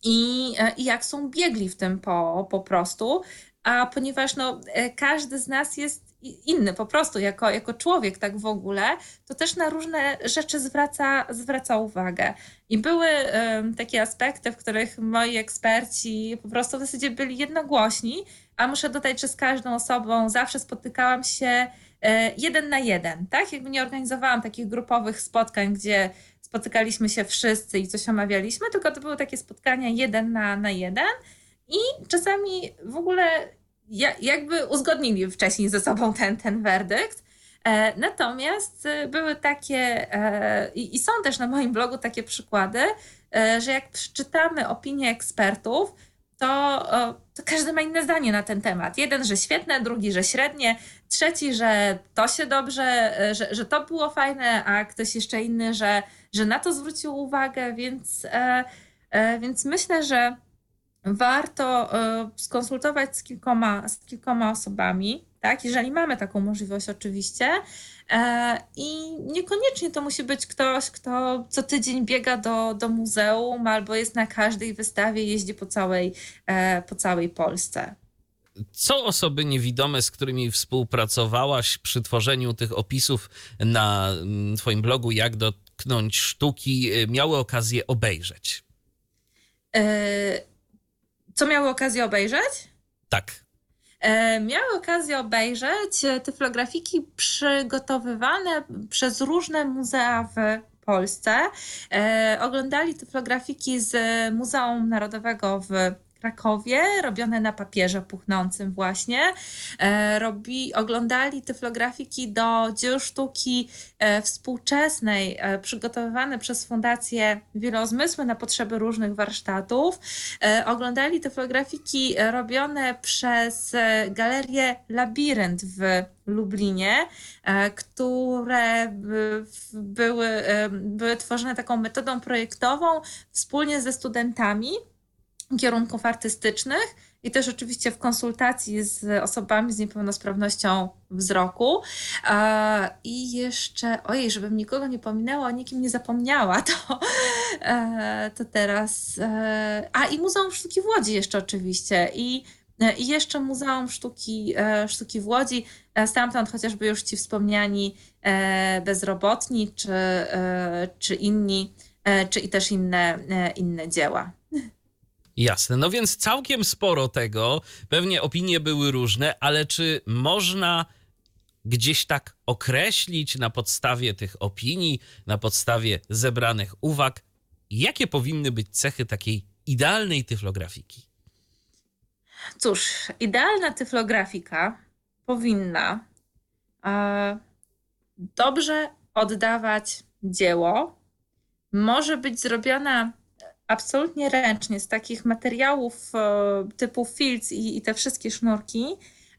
i, i jak są biegli w tym po, po prostu. A ponieważ no, każdy z nas jest inny po prostu jako, jako człowiek tak w ogóle, to też na różne rzeczy zwraca, zwraca uwagę. I były um, takie aspekty, w których moi eksperci po prostu w zasadzie byli jednogłośni, a muszę dodać, że z każdą osobą zawsze spotykałam się e, jeden na jeden, tak? Jakby nie organizowałam takich grupowych spotkań, gdzie spotykaliśmy się wszyscy i coś omawialiśmy, tylko to były takie spotkania jeden na, na jeden i czasami w ogóle jakby uzgodnili wcześniej ze sobą ten, ten werdykt. E, natomiast e, były takie, e, i są też na moim blogu takie przykłady, że jak przeczytamy opinie ekspertów, to, to każdy ma inne zdanie na ten temat. Jeden, że świetne, drugi, że średnie, trzeci, że to się dobrze, że, że to było fajne, a ktoś jeszcze inny, że, że na to zwrócił uwagę, więc, więc myślę, że warto e, skonsultować z kilkoma, z kilkoma osobami, tak? jeżeli mamy taką możliwość oczywiście. E, I niekoniecznie to musi być ktoś, kto co tydzień biega do, do muzeum albo jest na każdej wystawie, jeździ po całej, e, po całej Polsce. Co osoby niewidome, z którymi współpracowałaś przy tworzeniu tych opisów na mm, Twoim blogu, jak dotknąć sztuki, miały okazję obejrzeć? Co miały okazję obejrzeć? Tak. E, miały okazję obejrzeć tyflografiki przygotowywane przez różne muzea w Polsce. E, oglądali tyflografiki z Muzeum Narodowego w Krakowie, robione na papierze puchnącym właśnie. E, robi, oglądali tyflografiki do dzieł sztuki e, współczesnej, e, przygotowywane przez Fundację Wielozmysły na potrzeby różnych warsztatów. Oglądali tyflografiki robione przez Galerię Labirynt w Lublinie, które były, były tworzone taką metodą projektową wspólnie ze studentami kierunków artystycznych i też oczywiście w konsultacji z osobami z niepełnosprawnością wzroku. I jeszcze, ojej, żebym nikogo nie pominęła, o nikim nie zapomniała, to, e, to teraz. E, a i Muzeum Sztuki w Łodzi jeszcze oczywiście. I i jeszcze Muzeum Sztuki, e, Sztuki w Łodzi, stamtąd chociażby już ci wspomniani bezrobotni, czy, czy inni, czy i też inne, inne dzieła. Jasne, no więc całkiem sporo tego, pewnie opinie były różne, ale czy można gdzieś tak określić na podstawie tych opinii, na podstawie zebranych uwag, jakie powinny być cechy takiej idealnej tyflografiki? Cóż, idealna tyflografika powinna e, dobrze oddawać dzieło, może być zrobiona absolutnie ręcznie z takich materiałów e, typu filc i, i te wszystkie sznurki,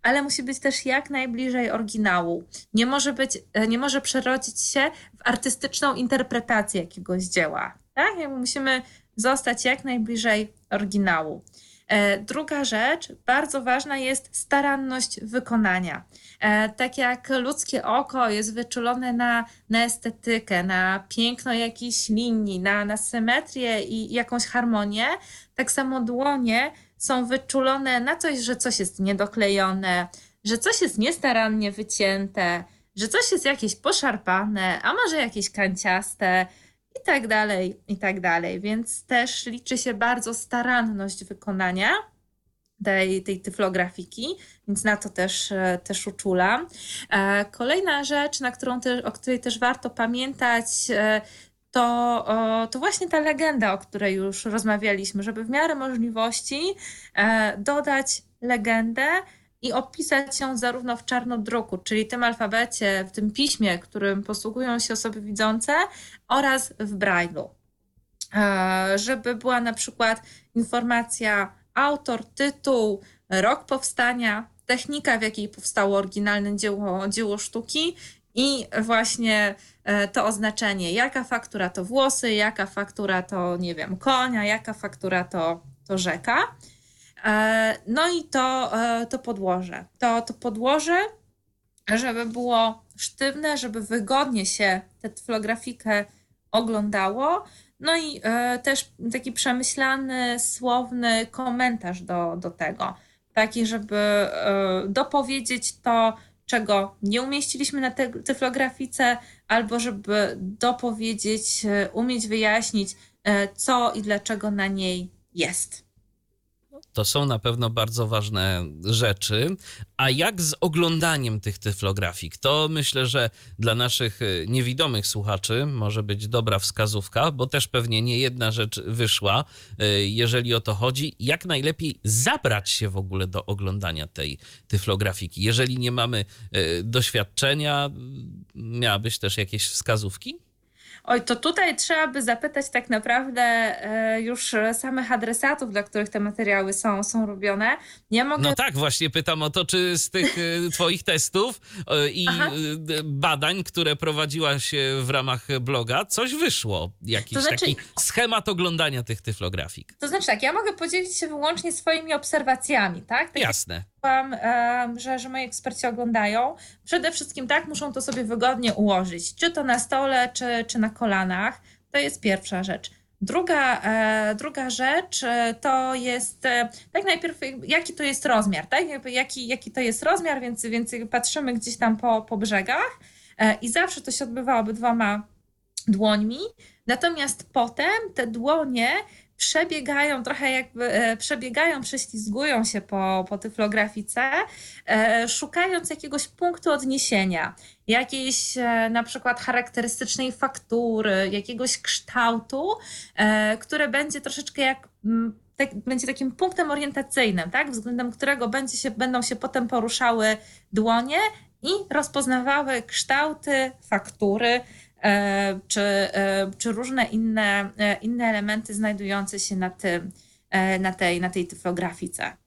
ale musi być też jak najbliżej oryginału. Nie może być, e, nie może przerodzić się w artystyczną interpretację jakiegoś dzieła. Tak? Musimy zostać jak najbliżej oryginału. E, druga rzecz, bardzo ważna jest staranność wykonania. E, tak jak ludzkie oko jest wyczulone na, na estetykę, na piękno jakiejś linii, na, na symetrię i jakąś harmonię, tak samo dłonie są wyczulone na coś, że coś jest niedoklejone, że coś jest niestarannie wycięte, że coś jest jakieś poszarpane, a może jakieś kanciaste i tak dalej, i tak dalej. Więc też liczy się bardzo staranność wykonania tej, tej tyflografiki, więc na to też, e, też uczulam. E, kolejna rzecz, na którą te, o której też warto pamiętać, e, to, to właśnie ta legenda, o której już rozmawialiśmy, żeby w miarę możliwości dodać legendę, i opisać ją zarówno w czarnodruku, czyli tym alfabecie, w tym piśmie, którym posługują się osoby widzące, oraz w brajlu. E, żeby była na przykład informacja autor, tytuł, rok powstania, technika, w jakiej powstało oryginalne dzieło, dzieło sztuki i właśnie e, to oznaczenie, jaka faktura to włosy, jaka faktura to, nie wiem, konia, jaka faktura to, to rzeka. E, no i to, e, to podłoże. To, to podłoże, żeby było sztywne, żeby wygodnie się tę tyflografikę oglądało. No i e, też taki przemyślany, słowny komentarz do, do tego. Taki, żeby dopowiedzieć to, czego nie umieściliśmy na tyflografice, albo żeby dopowiedzieć, umieć wyjaśnić, co i dlaczego na niej jest. To są na pewno bardzo ważne rzeczy. A jak z oglądaniem tych tyflografik? To myślę, że dla naszych y, niewidomych słuchaczy może być dobra wskazówka, bo też pewnie nie jedna rzecz wyszła, y, jeżeli o to chodzi. Jak najlepiej zabrać się w ogóle do oglądania tej tyflografiki? Jeżeli nie mamy y, doświadczenia, miałabyś też jakieś wskazówki? Oj, to tutaj trzeba by zapytać tak naprawdę e, już samych adresatów, dla których te materiały są, są robione. Nie mogę... No tak, właśnie pytam o to, czy z tych e, twoich testów e, i Aha. badań, które prowadziłaś w ramach bloga, coś wyszło? Jakiś to znaczy... taki schemat oglądania tych tyflografik? To znaczy tak, ja mogę podzielić się wyłącznie swoimi obserwacjami, tak? tak Jasne że, że moi eksperci oglądają, przede wszystkim tak muszą to sobie wygodnie ułożyć, czy to na stole, czy, czy na kolanach. To jest pierwsza rzecz. Druga, e, druga rzecz e, to jest, e, tak najpierw, jaki to jest rozmiar, tak? Jaki, jaki to jest rozmiar, więc, więc patrzymy gdzieś tam po, po brzegach i zawsze to się odbywało dwoma dłońmi. Natomiast potem te dłonie przebiegają trochę jakby, e, przebiegają, prześlizgują się po, po tyflografice, e, szukając jakiegoś punktu odniesienia, jakiejś e, na przykład charakterystycznej faktury, jakiegoś kształtu, które będzie troszeczkę jak tak, będzie takim punktem orientacyjnym, tak, względem którego będzie się, będą się potem poruszały dłonie i rozpoznawały kształty, faktury, czy, e, czy różne inne, e, inne elementy znajdujące się na, tym, na, tej, na tej typografice.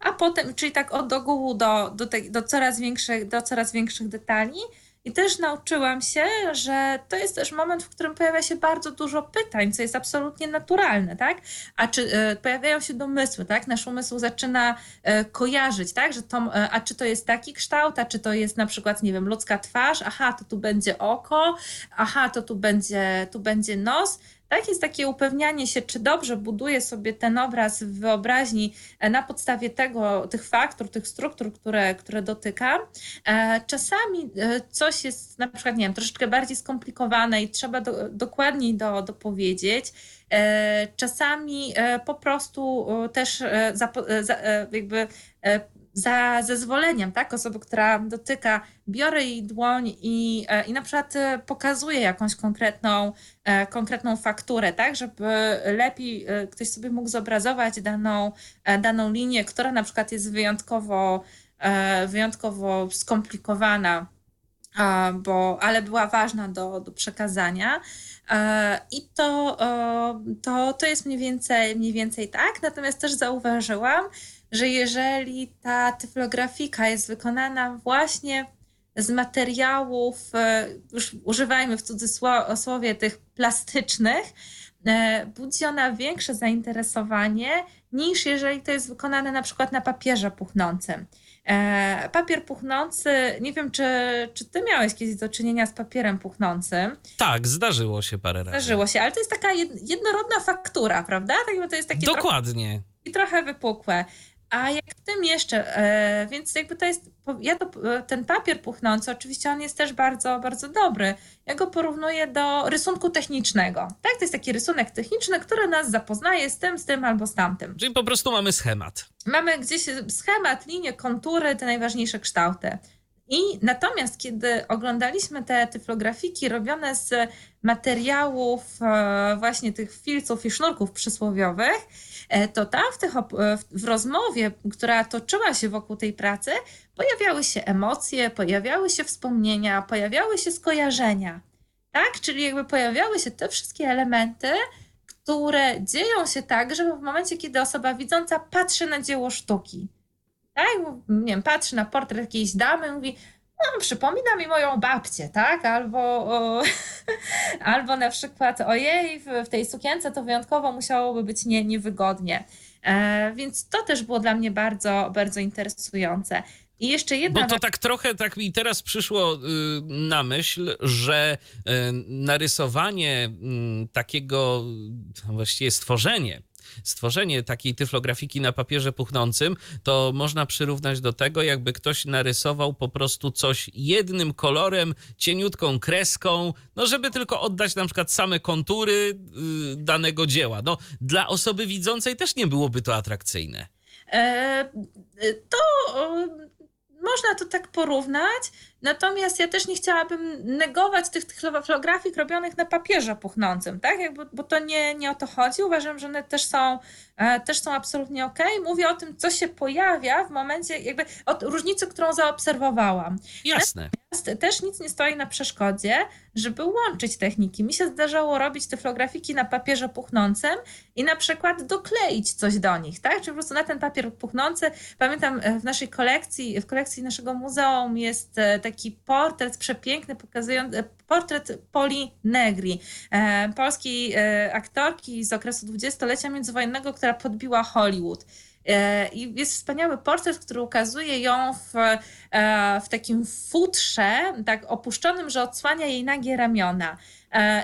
A potem, czyli tak od ogółu do, do, tej, do, coraz większych, do coraz większych detali, i też nauczyłam się, że to jest też moment, w którym pojawia się bardzo dużo pytań, co jest absolutnie naturalne, tak? A czy y, pojawiają się domysły, tak? Nasz umysł zaczyna y, kojarzyć, tak? Że to, y, a czy to jest taki kształt, a czy to jest na przykład, nie wiem, ludzka twarz, aha, to tu będzie oko, aha, to tu będzie, tu będzie nos tak? Jest takie upewnianie się, czy dobrze buduję sobie ten obraz w wyobraźni e, na podstawie tego, tych faktur, tych struktur, które, które dotykam. E, czasami e, coś jest na przykład, nie wiem, troszeczkę bardziej skomplikowane i trzeba do, dokładniej do, dopowiedzieć. Czasami po prostu też jakby za zezwoleniem, tak, osoby, która dotyka, biorę jej dłoń i, e, i na przykład e, pokazuje jakąś konkretną, e, konkretną fakturę, tak, żeby lepiej ktoś sobie mógł zobrazować daną, daną linię, która na przykład jest wyjątkowo, wyjątkowo skomplikowana, bo, ale była ważna do, do przekazania. I to, to, to jest mniej więcej, mniej więcej tak. Natomiast też zauważyłam, że jeżeli ta tyflografika jest wykonana właśnie z materiałów, e, już używajmy w cudzysłowie tych plastycznych, e, budzi ona większe zainteresowanie niż jeżeli to jest wykonane na przykład na papierze puchnącym. E, papier puchnący, nie wiem, czy, czy ty miałeś kiedyś do czynienia z papierem puchnącym. Tak, zdarzyło się parę razy. Zdarzyło się, ale to jest taka jednorodna faktura, prawda? Tak, to jest takie Dokładnie. Trochę, i trochę wypukłe. A jak w tym jeszcze, e, więc jakby to jest, ja to, e, ten papier puchnący, oczywiście on jest też bardzo, bardzo dobry. Ja go porównuję do rysunku technicznego. Tak, to jest taki rysunek techniczny, który nas zapoznaje z tym, z tym albo z tamtym. Czyli po prostu mamy schemat. Mamy gdzieś schemat, linie, kontury, te najważniejsze kształty. I natomiast, kiedy oglądaliśmy te tyflografiki robione z materiałów e, właśnie tych filców i sznurków przysłowiowych, to tam w, tych, e, w rozmowie, która toczyła się wokół tej pracy, pojawiały się emocje, pojawiały się wspomnienia, pojawiały się skojarzenia. Tak? Czyli jakby pojawiały się te wszystkie elementy, które dzieją się tak, że w momencie, kiedy osoba widząca patrzy na dzieło sztuki, tak? Nie wiem, patrzy na portret jakiejś damy, mówi, no, przypomina mi moją babcię, tak? Albo, o, albo na przykład, ojej, w, w, tej sukience to wyjątkowo musiałoby być nie, niewygodnie. E, więc to też było dla mnie bardzo, bardzo interesujące. I jeszcze jedna. Bo to tak trochę tak mi teraz przyszło y, na myśl, że y, narysowanie y, takiego, właściwie stworzenie stworzenie takiej tyflografiki na papierze puchnącym, to można przyrównać do tego, jakby ktoś narysował po prostu coś jednym kolorem, cieniutką kreską, no żeby tylko oddać na przykład same kontury yy, danego dzieła. No, dla osoby widzącej też nie byłoby to atrakcyjne. E, to można to tak porównać, natomiast ja też nie chciałabym negować tych, tych flografik robionych na papierze puchnącym, tak? Jakby, bo to nie, nie o to chodzi. Uważam, że one też są, e, też są absolutnie ok. Mówię o tym, co się pojawia w momencie, jakby od różnicy, którą zaobserwowałam. Jasne. Natomiast też nic nie stoi na przeszkodzie, żeby łączyć techniki. Mi się zdarzało robić te flografiki na papierze puchnącym i na przykład dokleić coś do nich, tak? Czyli po prostu na ten papier puchnący, pamiętam e, w naszej kolekcji, w kolekcji naszego muzeum jest e, taki portret przepiękny, pokazujący e, portret Poli Negri, polskiej aktorki z okresu dwudziestolecia międzywojennego, która podbiła Hollywood. I jest wspaniały portret, który ukazuje ją w, w takim futrze, tak opuszczonym, że odsłania jej nagie ramiona.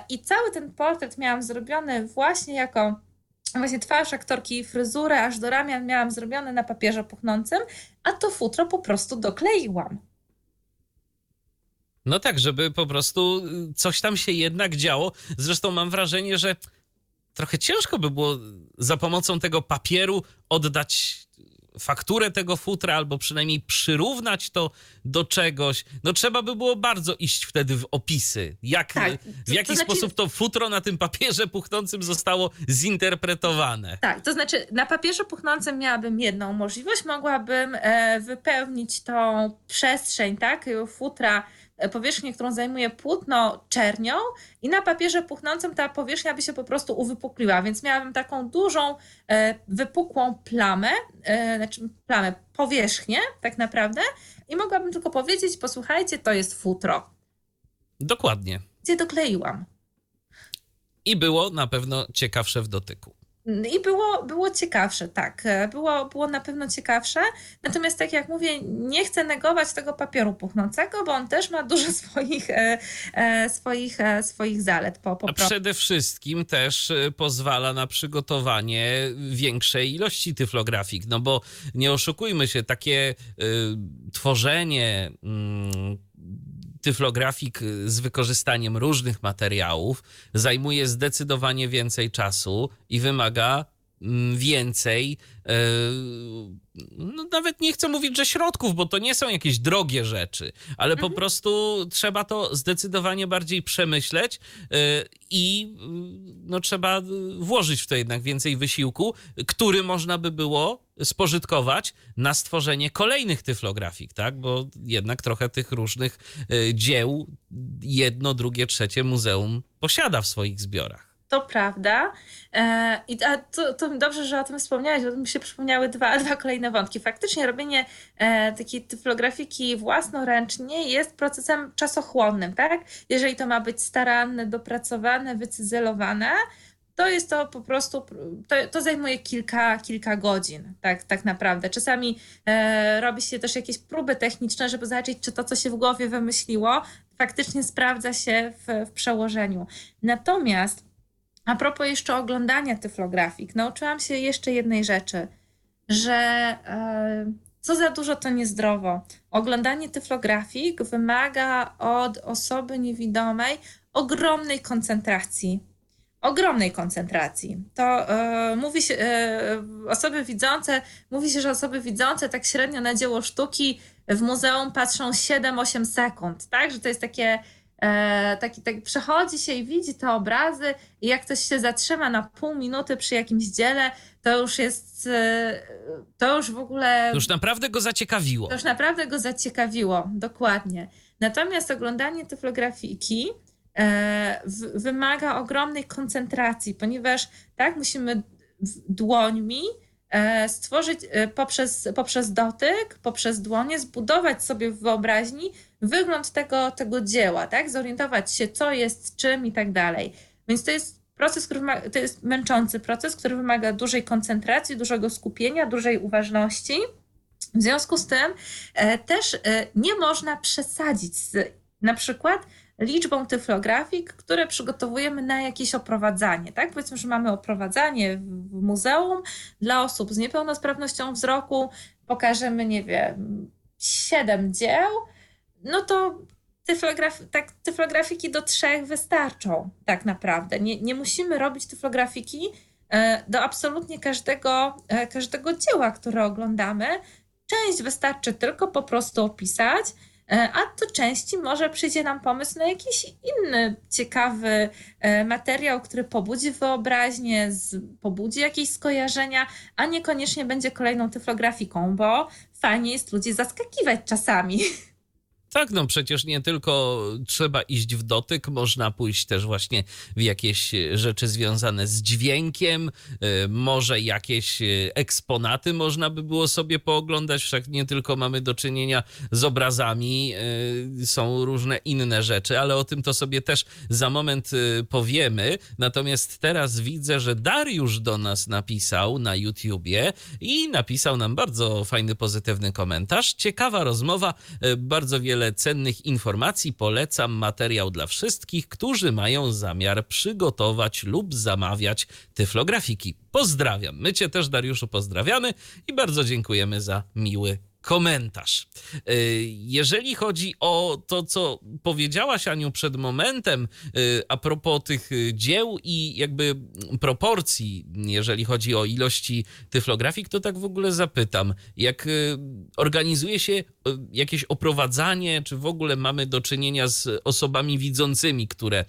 I cały ten portret miałam zrobiony właśnie jako właśnie twarz aktorki fryzurę aż do ramian miałam zrobione na papierze puchnącym, a to futro po prostu dokleiłam. No tak, żeby po prostu coś tam się jednak działo. Zresztą mam wrażenie, że trochę ciężko by było za pomocą tego papieru oddać fakturę tego futra, albo przynajmniej przyrównać to do czegoś. No trzeba by było bardzo iść wtedy w opisy. Jak, tak, to, w jaki to znaczy... sposób to futro na tym papierze puchnącym zostało zinterpretowane. Tak, to znaczy na papierze puchnącym miałabym jedną możliwość. Mogłabym e, wypełnić tą przestrzeń, tak, futra powierzchnię, którą zajmuje płótno czernią i na papierze puchnącym ta powierzchnia by się po prostu uwypukliła, więc miałabym taką dużą, e, wypukłą plamę, e, znaczy plamę, powierzchnię tak naprawdę i mogłabym tylko powiedzieć, posłuchajcie, to jest futro. Dokładnie. Gdzie dokleiłam. I było na pewno ciekawsze w dotyku. I było, było ciekawsze, tak. Było, było na pewno ciekawsze. Natomiast, tak jak mówię, nie chcę negować tego papieru puchnącego, bo on też ma dużo swoich, e, e, swoich, e, swoich zalet. Po, po A przede wszystkim też e, pozwala na przygotowanie większej ilości tyflografik. No bo nie oszukujmy się, takie e, tworzenie. Mm, tyflografik z wykorzystaniem różnych materiałów zajmuje zdecydowanie więcej czasu i wymaga mm, więcej, e, no nawet nie chcę mówić, że środków, bo to nie są jakieś drogie rzeczy, ale mhm. po prostu trzeba to zdecydowanie bardziej przemyśleć e, i no, trzeba włożyć w to jednak więcej wysiłku, który można by było spożytkować na stworzenie kolejnych tyflografik, tak? Bo jednak trochę tych różnych dzieł jedno, drugie, trzecie muzeum posiada w swoich zbiorach. To prawda. E, I to, to, dobrze, że o tym wspomniałeś, bo mi się przypomniały dwa, dwa kolejne wątki. Faktycznie robienie e, takiej tyflografiki własnoręcznie jest procesem czasochłonnym, tak? Jeżeli to ma być staranne, dopracowane, wycyzelowane, to jest to po prostu, to, to zajmuje kilka, kilka godzin, tak, tak naprawdę. Czasami e, robi się też jakieś próby techniczne, żeby zobaczyć, czy to, co się w głowie wymyśliło, faktycznie sprawdza się w, w przełożeniu. Natomiast a propos jeszcze oglądania tyflografik, nauczyłam się jeszcze jednej rzeczy, że e, co za dużo to niezdrowo. Oglądanie tyflografik wymaga od osoby niewidomej ogromnej koncentracji ogromnej koncentracji. To e, mówi się, e, osoby widzące, mówi się, że osoby widzące tak średnio na dzieło sztuki w muzeum patrzą 7-8 sekund, tak? Że to jest takie, taki, tak, przechodzi się i widzi te obrazy i jak ktoś się zatrzyma na pół minuty przy jakimś dziele, to już jest, e, to już w ogóle... To już naprawdę go zaciekawiło. To już naprawdę go zaciekawiło, dokładnie. Natomiast oglądanie tyflografiki E, wymaga ogromnej koncentracji, ponieważ tak musimy dłońmi e, stworzyć e, poprzez, poprzez dotyk, poprzez dłonie, zbudować sobie w wyobraźni wygląd tego, tego dzieła, tak? Zorientować się, co jest czym i tak dalej. Więc to jest proces, który wymaga, to jest męczący proces, który wymaga dużej koncentracji, dużego skupienia, dużej uważności. W związku z tym też nie można przesadzić z na przykład liczbą tyflografik, które przygotowujemy na jakieś oprowadzanie. Tak? Powiedzmy, że mamy oprowadzanie w muzeum dla osób z niepełnosprawnością wzroku, pokażemy, nie wiem, siedem dzieł, no to tyflograf, tak, tyflografiki do trzech wystarczą tak naprawdę. Nie, nie musimy robić tyflografiki e, do absolutnie każdego, e, każdego dzieła, które oglądamy. Część wystarczy tylko po prostu opisać, a do części może przyjdzie nam pomysł na jakiś inny ciekawy e, materiał, który pobudzi wyobraźnię, pobudzi jakieś skojarzenia, a niekoniecznie będzie kolejną tyflografiką, bo fajnie jest ludzi zaskakiwać czasami. Tak, no przecież nie tylko trzeba iść w dotyk, można pójść też właśnie w jakieś rzeczy związane z dźwiękiem, y, może jakieś y, eksponaty można by było sobie pooglądać, wszak nie tylko mamy do czynienia z obrazami, są różne inne rzeczy, ale o tym to sobie też za moment powiemy. Natomiast teraz widzę, że Dariusz do nas napisał na YouTubie i napisał nam bardzo fajny, pozytywny komentarz. Ciekawa rozmowa, bardzo wiele wiele cennych informacji polecam materiał dla wszystkich, którzy mają zamiar przygotować lub zamawiać tyflografiki. Pozdrawiam. My Cię też, Dariuszu, pozdrawiamy i bardzo dziękujemy za miły komentarz. E, jeżeli chodzi o to, co powiedziałaś, Aniu, przed momentem, e, a propos tych e, dzieł i jakby proporcji, jeżeli chodzi o ilości tyflografik, to tak w ogóle zapytam, jak organizuje się jakieś oprowadzanie, czy w ogóle mamy do czynienia z osobami widzącymi, które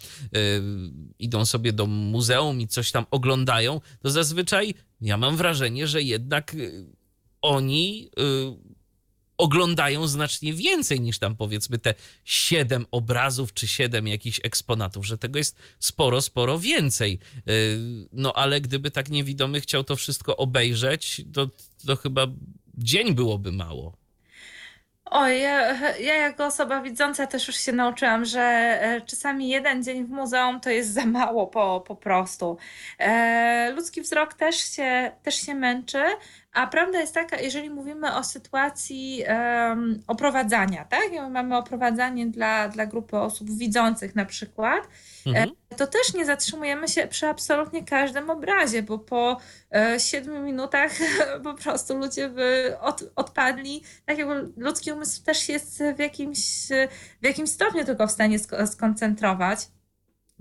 idą sobie do muzeum i coś tam oglądają, to zazwyczaj ja mam wrażenie, że jednak oni oglądają znacznie więcej niż tam powiedzmy te siedem obrazów czy siedem jakichś eksponatów, że tego jest sporo, sporo więcej. Y, no ale gdyby tak niewidomy chciał to wszystko obejrzeć, to, to chyba dzień byłoby mało. Oj, ja, ja jako osoba widząca też już się nauczyłam, że e, czasami jeden dzień w muzeum to jest za mało po, po prostu. E, ludzki wzrok też się, też się męczy, a prawda jest taka, jeżeli mówimy o sytuacji um, oprowadzania, tak? Mamy oprowadzanie dla, dla grupy osób widzących na przykład, mhm. E, to też nie zatrzymujemy się przy absolutnie każdym obrazie, bo po e, siedmiu minutach po prostu ludzie by od, odpadli. Tak jak ludzki umysł też jest w jakimś, w jakimś stopniu tylko w stanie skoncentrować.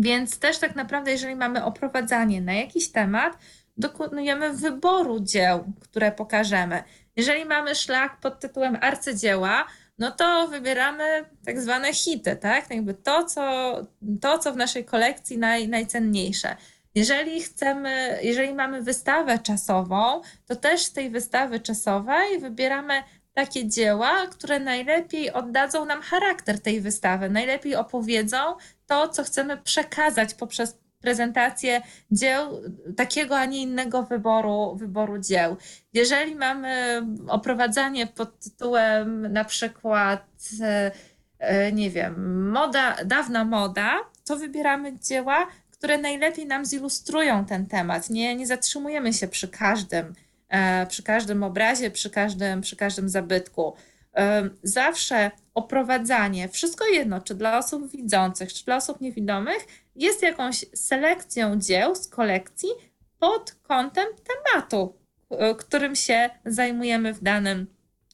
Więc też tak naprawdę, jeżeli mamy oprowadzanie na jakiś temat, dokonujemy wyboru dzieł, które pokażemy. Jeżeli mamy szlak pod tytułem arcydzieła, no to wybieramy tak zwane hity, tak? Jakby to, co, to, co w naszej kolekcji naj, najcenniejsze. Jeżeli chcemy, jeżeli mamy wystawę czasową, to też z tej wystawy czasowej wybieramy takie dzieła, które najlepiej oddadzą nam charakter tej wystawy, najlepiej opowiedzą to, co chcemy przekazać poprzez prezentację dzieł, takiego, a nie innego wyboru, wyboru dzieł. Jeżeli mamy oprowadzanie pod tytułem na przykład, e, e, nie wiem, moda, dawna moda, to wybieramy dzieła, które najlepiej nam zilustrują ten temat. Nie, nie zatrzymujemy się przy każdym, przy każdym obrazie, przy każdym, przy każdym zabytku. Zawsze oprowadzanie, wszystko jedno, czy dla osób widzących, czy dla osób niewidomych, jest jakąś selekcją dzieł z kolekcji pod kątem tematu, którym się zajmujemy w danym,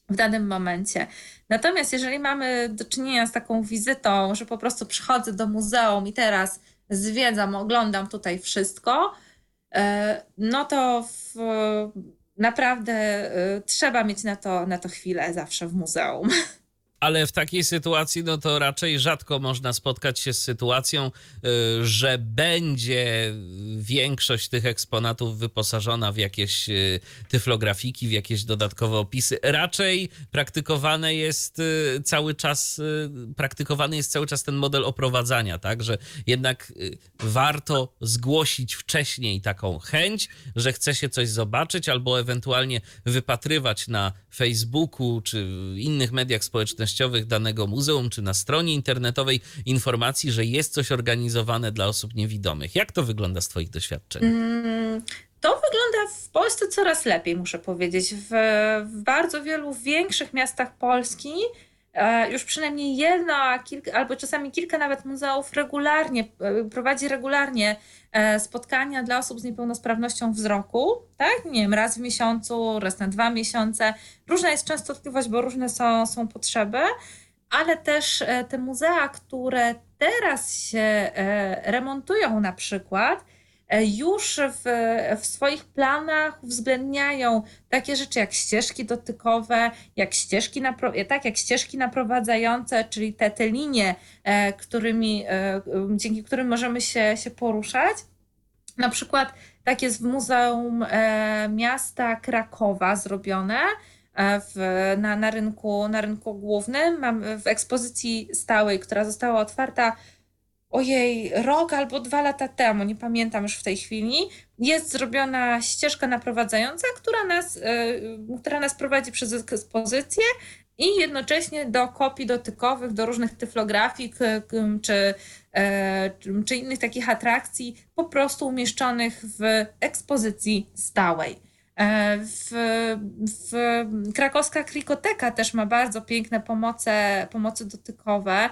w danym momencie. Natomiast jeżeli mamy do czynienia z taką wizytą, że po prostu przychodzę do muzeum i teraz zwiedzam, oglądam tutaj wszystko, e, no to w, naprawdę e, trzeba mieć na to, na to chwilę zawsze w muzeum. ale w takiej sytuacji, no to raczej rzadko można spotkać się z sytuacją, y, że będzie większość tych eksponatów wyposażona w jakieś y, tyflografiki, w jakieś dodatkowe opisy. Raczej praktykowane jest y, cały czas, praktykowany jest cały czas ten model oprowadzania, tak, że jednak warto zgłosić wcześniej taką chęć, że chce się coś zobaczyć, albo ewentualnie wypatrywać na Facebooku czy innych mediach społecznościowych społecznościowych danego muzeum czy na stronie internetowej informacji, że jest coś organizowane dla osób niewidomych. Jak to wygląda z Twoich doświadczeń? Mm, to wygląda w Polsce coraz lepiej, muszę powiedzieć. W, w bardzo wielu większych miastach Polski już przynajmniej jedno, albo czasami kilka nawet muzeów regularnie, e, prowadzi regularnie e, spotkania dla osób z niepełnosprawnością wzroku, tak? Nie wiem, raz w miesiącu, raz na dwa miesiące. Różna jest częstotliwość, bo różne są, są potrzeby, ale też te muzea, które teraz się remontują na przykład, E, już w, w swoich planach uwzględniają takie rzeczy jak ścieżki dotykowe, jak ścieżki, tak, jak ścieżki naprowadzające, czyli te, te linie, e, którymi, e, dzięki którym możemy się, się poruszać. Na przykład tak jest w Muzeum Miasta Krakowa zrobione. W, na, na, rynku, na rynku głównym. Mam w ekspozycji stałej, która została otwarta ojej, rok albo dwa lata temu, nie pamiętam już w tej chwili, jest zrobiona ścieżka naprowadzająca, która nas, e, która nas prowadzi przez ekspozycję i jednocześnie do kopii dotykowych, do różnych tyflografik czy, e, czy innych takich atrakcji, po prostu umieszczonych w ekspozycji stałej. E, w, w krakowska Krikoteka też ma bardzo piękne pomoce, pomoce dotykowe.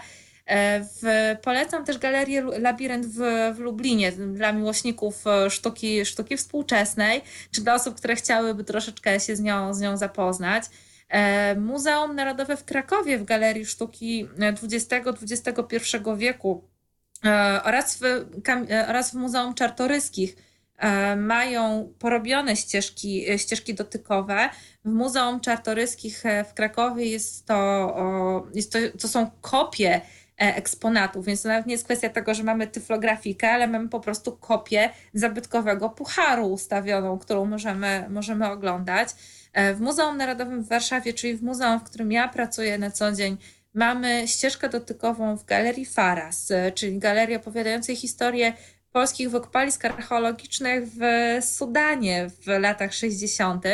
E, w, polecam też galerię Labirynt w, w Lublinie dla miłośników e, sztuki, sztuki współczesnej, czy dla osób, które chciałyby troszeczkę się z nią, z nią zapoznać. E, Muzeum Narodowe w Krakowie w Galerii Sztuki XX-XXI wieku oraz w, oraz w Muzeum Czartoryskich mają porobione ścieżki, ścieżki dotykowe. W Muzeum Czartoryskich w Krakowie jest to, jest to, to są kopie eksponatów, więc to nawet nie jest kwestia tego, że mamy tyflografikę, ale mamy po prostu kopię zabytkowego pucharu ustawioną, którą możemy, możemy oglądać. E, w Muzeum Narodowym w Warszawie, czyli w muzeum, w którym ja pracuję na co dzień, mamy ścieżkę dotykową w Galerii Faras, e, czyli galerii opowiadającej historię polskich wykopalisk archeologicznych w Sudanie w latach 60.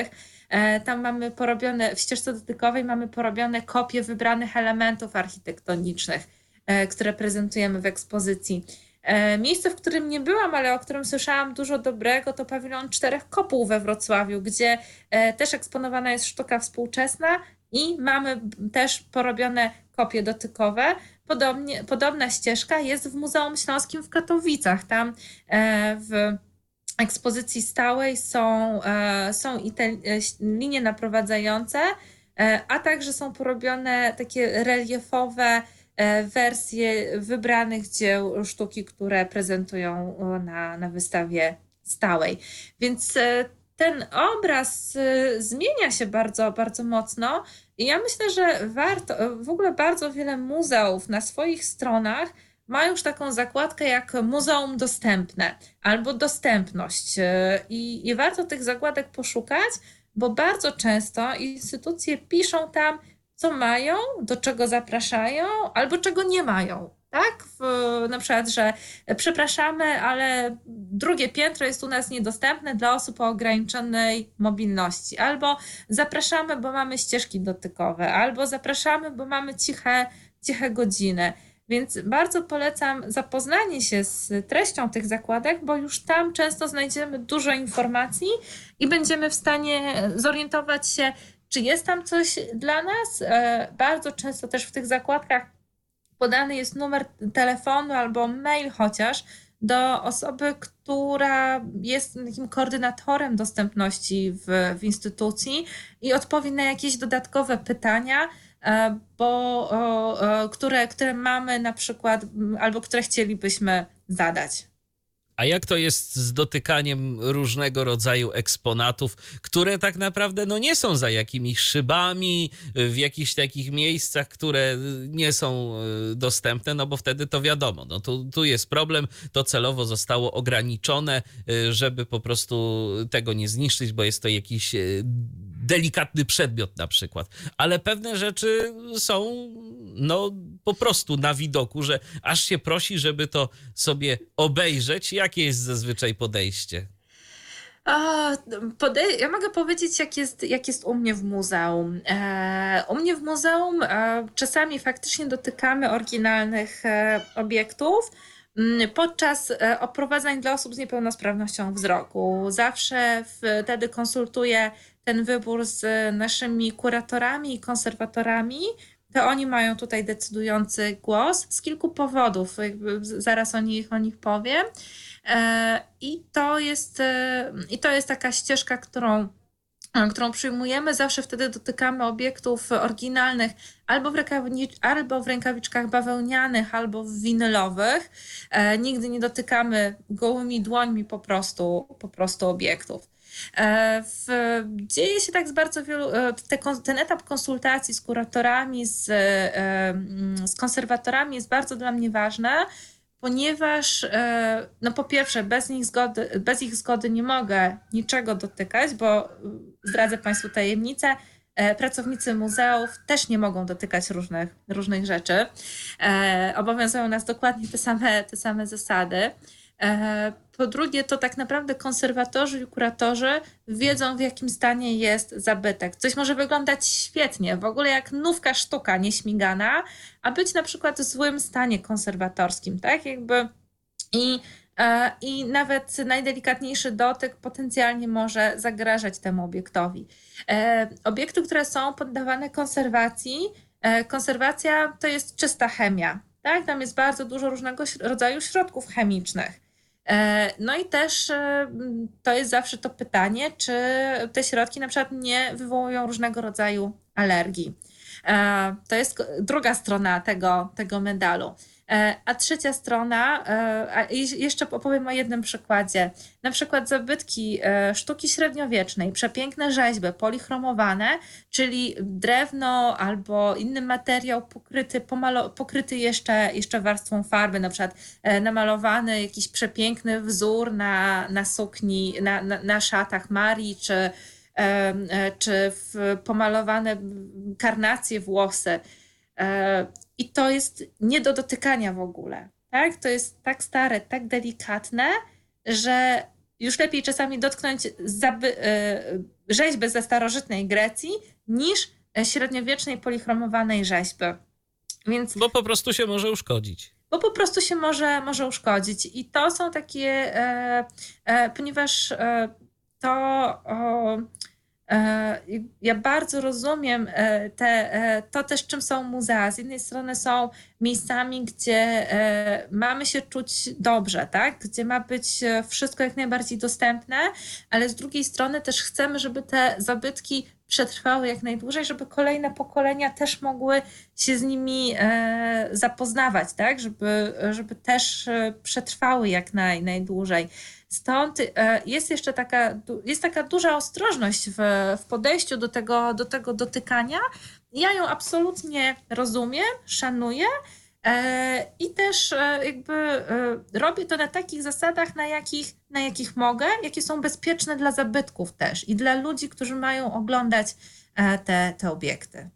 Tam mamy porobione, w ścieżce dotykowej mamy porobione kopie wybranych elementów architektonicznych E, które prezentujemy w ekspozycji. E, miejsce, w którym nie byłam, ale o którym słyszałam dużo dobrego, to pawilon Czterech Kopuł we Wrocławiu, gdzie e, też eksponowana jest sztuka współczesna i mamy też porobione kopie dotykowe. Podobnie, podobna ścieżka jest w Muzeum Śląskim w Katowicach. Tam w ekspozycji stałej są, są i te linie naprowadzające, a także są porobione takie reliefowe E, wersje wybranych dzieł sztuki, które prezentują e, na, na wystawie stałej. Więc e, ten obraz zmienia się bardzo, bardzo mocno i ja myślę, że warto, w ogóle bardzo wiele muzeów na swoich stronach ma już taką zakładkę jak Muzeum Dostępne albo Dostępność i, i warto tych zakładek poszukać, bo bardzo często instytucje piszą tam, co mają, do czego zapraszają, albo czego nie mają. Tak? W, na przykład, że przepraszamy, ale drugie piętro jest u nas niedostępne dla osób o ograniczonej mobilności. Albo zapraszamy, bo mamy ścieżki dotykowe, albo zapraszamy, bo mamy ciche, ciche godziny. Więc bardzo polecam zapoznanie się z treścią tych zakładek, bo już tam często znajdziemy dużo informacji i będziemy w stanie zorientować się, czy jest tam coś dla nas. E, bardzo często też w tych zakładkach podany jest numer telefonu albo mail chociaż do osoby, która jest takim koordynatorem dostępności w, w instytucji i odpowie na jakieś dodatkowe pytania, e, bo, które, które mamy na przykład, albo które chcielibyśmy zadać. A jak to jest z dotykaniem różnego rodzaju eksponatów, które tak naprawdę no, nie są za jakimiś szybami, w jakichś takich miejscach, które nie są e, dostępne, no bo wtedy to wiadomo, no tu, tu jest problem, to celowo zostało ograniczone, żeby po prostu tego nie zniszczyć, bo jest to jakiś delikatny przedmiot na przykład. Ale pewne rzeczy są no po prostu na widoku, że aż się prosi, żeby to sobie obejrzeć. Jakie jest zazwyczaj podejście? ja mogę powiedzieć, jak jest, jak jest u mnie w muzeum. E, u mnie w muzeum e, czasami faktycznie dotykamy oryginalnych e, obiektów podczas oprowadzań dla osób z niepełnosprawnością wzroku. Zawsze wtedy konsultuję ten wybór z naszymi kuratorami i konserwatorami, to oni mają tutaj decydujący głos z kilku powodów. zaraz o nich, o nich powiem. E, I to jest, e, i to jest taka ścieżka, którą którą przyjmujemy, zawsze wtedy dotykamy obiektów oryginalnych albo w, albo w rękawiczkach bawełnianych, albo w winylowych. E, nigdy nie dotykamy gołymi dłońmi po prostu, po prostu obiektów. E, w, dzieje się tak z bardzo wielu, e, te, ten etap konsultacji z kuratorami, z, e, mm, z konserwatorami jest bardzo dla mnie ważny, ponieważ no po pierwsze bez, nich zgody, bez ich zgody nie mogę niczego dotykać, bo zdradzę Państwu tajemnicę, pracownicy muzeów też nie mogą dotykać różnych, różnych rzeczy. Obowiązują nas dokładnie te same, te same zasady. E, po drugie, to tak naprawdę konserwatorzy i kuratorzy wiedzą, w jakim stanie jest zabytek. Coś może wyglądać świetnie, w ogóle jak nówka sztuka nieśmigana, a być na przykład w złym stanie konserwatorskim, tak? Jakby i, e, i nawet najdelikatniejszy dotyk potencjalnie może zagrażać temu obiektowi. E, obiekty, które są poddawane konserwacji, konserwacja to jest czysta chemia. Tak? Tam jest bardzo dużo różnego rodzaju środków chemicznych. E, no i też e, to jest zawsze to pytanie, czy te środki na przykład nie wywołują różnego rodzaju alergii. E, to jest druga strona tego, tego medalu. E, a trzecia strona, e, jeszcze opowiem o jednym przykładzie. Na przykład zabytki e, sztuki średniowiecznej, przepiękne rzeźby polichromowane, czyli drewno albo inny materiał pokryty, pokryty jeszcze, jeszcze warstwą farby, na przykład namalowany jakiś przepiękny wzór na, na sukni, na, na, na szatach Marii, czy, czy pomalowane karnacje włosy i to jest nie do dotykania w ogóle. Tak? To jest tak stare, tak delikatne, że już lepiej czasami dotknąć zaby- e, rzeźby ze starożytnej Grecji niż średniowiecznej polichromowanej rzeźby. Więc, bo po prostu się może uszkodzić. Bo po prostu się może, może uszkodzić. I to są takie, e, e, ponieważ e, to ja bardzo rozumiem e, te, e, to też, czym są muzea. Z jednej strony są miejscami, gdzie mamy się czuć dobrze, tak? gdzie ma być wszystko jak najbardziej dostępne, ale z drugiej strony też chcemy, żeby te zabytki przetrwały jak najdłużej, żeby kolejne pokolenia też mogły się z nimi zapoznawać, tak? żeby, żeby też przetrwały jak naj, najdłużej. Stąd e, jest jeszcze taka, jest taka duża ostrożność w, w podejściu do tego, do tego dotykania. Ja ją absolutnie rozumiem, szanuję. E, I też e, jakby robię to na takich zasadach, na jakich, na jakich mogę, jakie są bezpieczne dla zabytków też i dla ludzi, którzy mają oglądać te, te obiekty.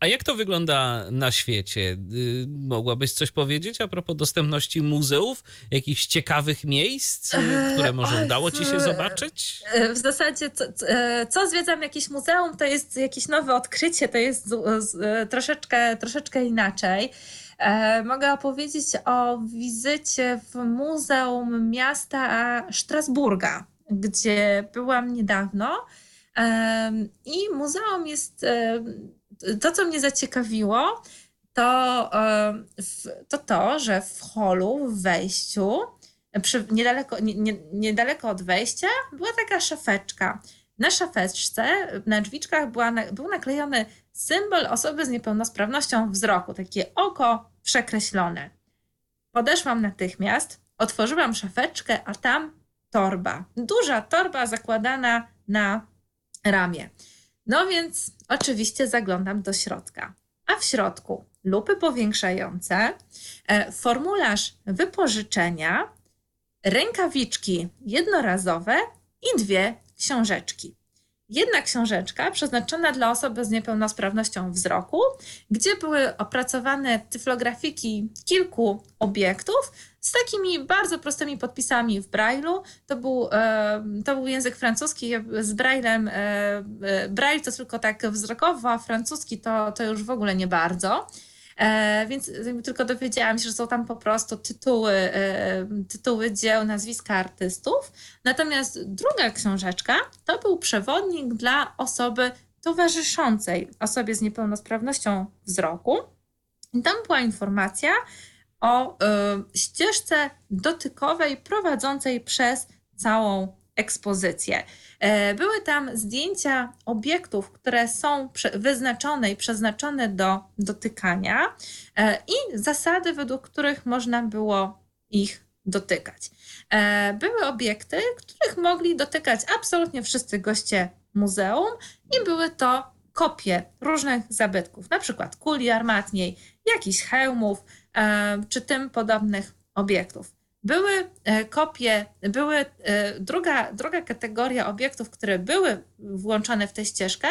A jak to wygląda na świecie? Y, mogłabyś coś powiedzieć a propos dostępności muzeów, jakichś ciekawych miejsc, y, które może udało ci się zobaczyć? W zasadzie, co, co zwiedzam jakieś muzeum, to jest jakieś nowe odkrycie, to jest troszeczkę, troszeczkę inaczej. Mogę opowiedzieć o wizycie w Muzeum Miasta Strasburga, gdzie byłam niedawno. I muzeum jest to, co mnie zaciekawiło, to, to to, że w holu, w wejściu, przy, niedaleko, nie, nie, niedaleko od wejścia, była taka szafeczka. Na szafeczce, na drzwiczkach była, był naklejony symbol osoby z niepełnosprawnością wzroku, takie oko przekreślone. Podeszłam natychmiast, otworzyłam szafeczkę, a tam torba. Duża torba zakładana na ramię. No więc oczywiście zaglądam do środka. A w środku lupy powiększające, e, formularz wypożyczenia, rękawiczki jednorazowe i dwie książeczki. Jedna książeczka przeznaczona dla osoby z niepełnosprawnością wzroku, gdzie były opracowane tyflografiki kilku obiektów z takimi bardzo prostymi podpisami w Braille'u. To był, e, to był język francuski z Braillem. E, e, Braille to tylko tak wzrokowo, a francuski to, to już w ogóle nie bardzo. Więc tylko dowiedziałam się, że są tam po prostu tytuły, tytuły dzieł, nazwiska artystów. Natomiast druga książeczka to był przewodnik dla osoby towarzyszącej osobie z niepełnosprawnością wzroku. I tam była informacja, o y, ścieżce dotykowej prowadzącej przez całą ekspozycję. E, były tam zdjęcia obiektów, które są wyznaczone i przeznaczone do dotykania e, i zasady, według których można było ich dotykać. E, były obiekty, których mogli dotykać absolutnie wszyscy goście muzeum i były to kopie różnych zabytków, na przykład kuli armatniej, jakichś hełmów, E, czy tym podobnych obiektów. Były e, kopie, były e, druga, druga kategoria obiektów, które były włączone w tę ścieżkę,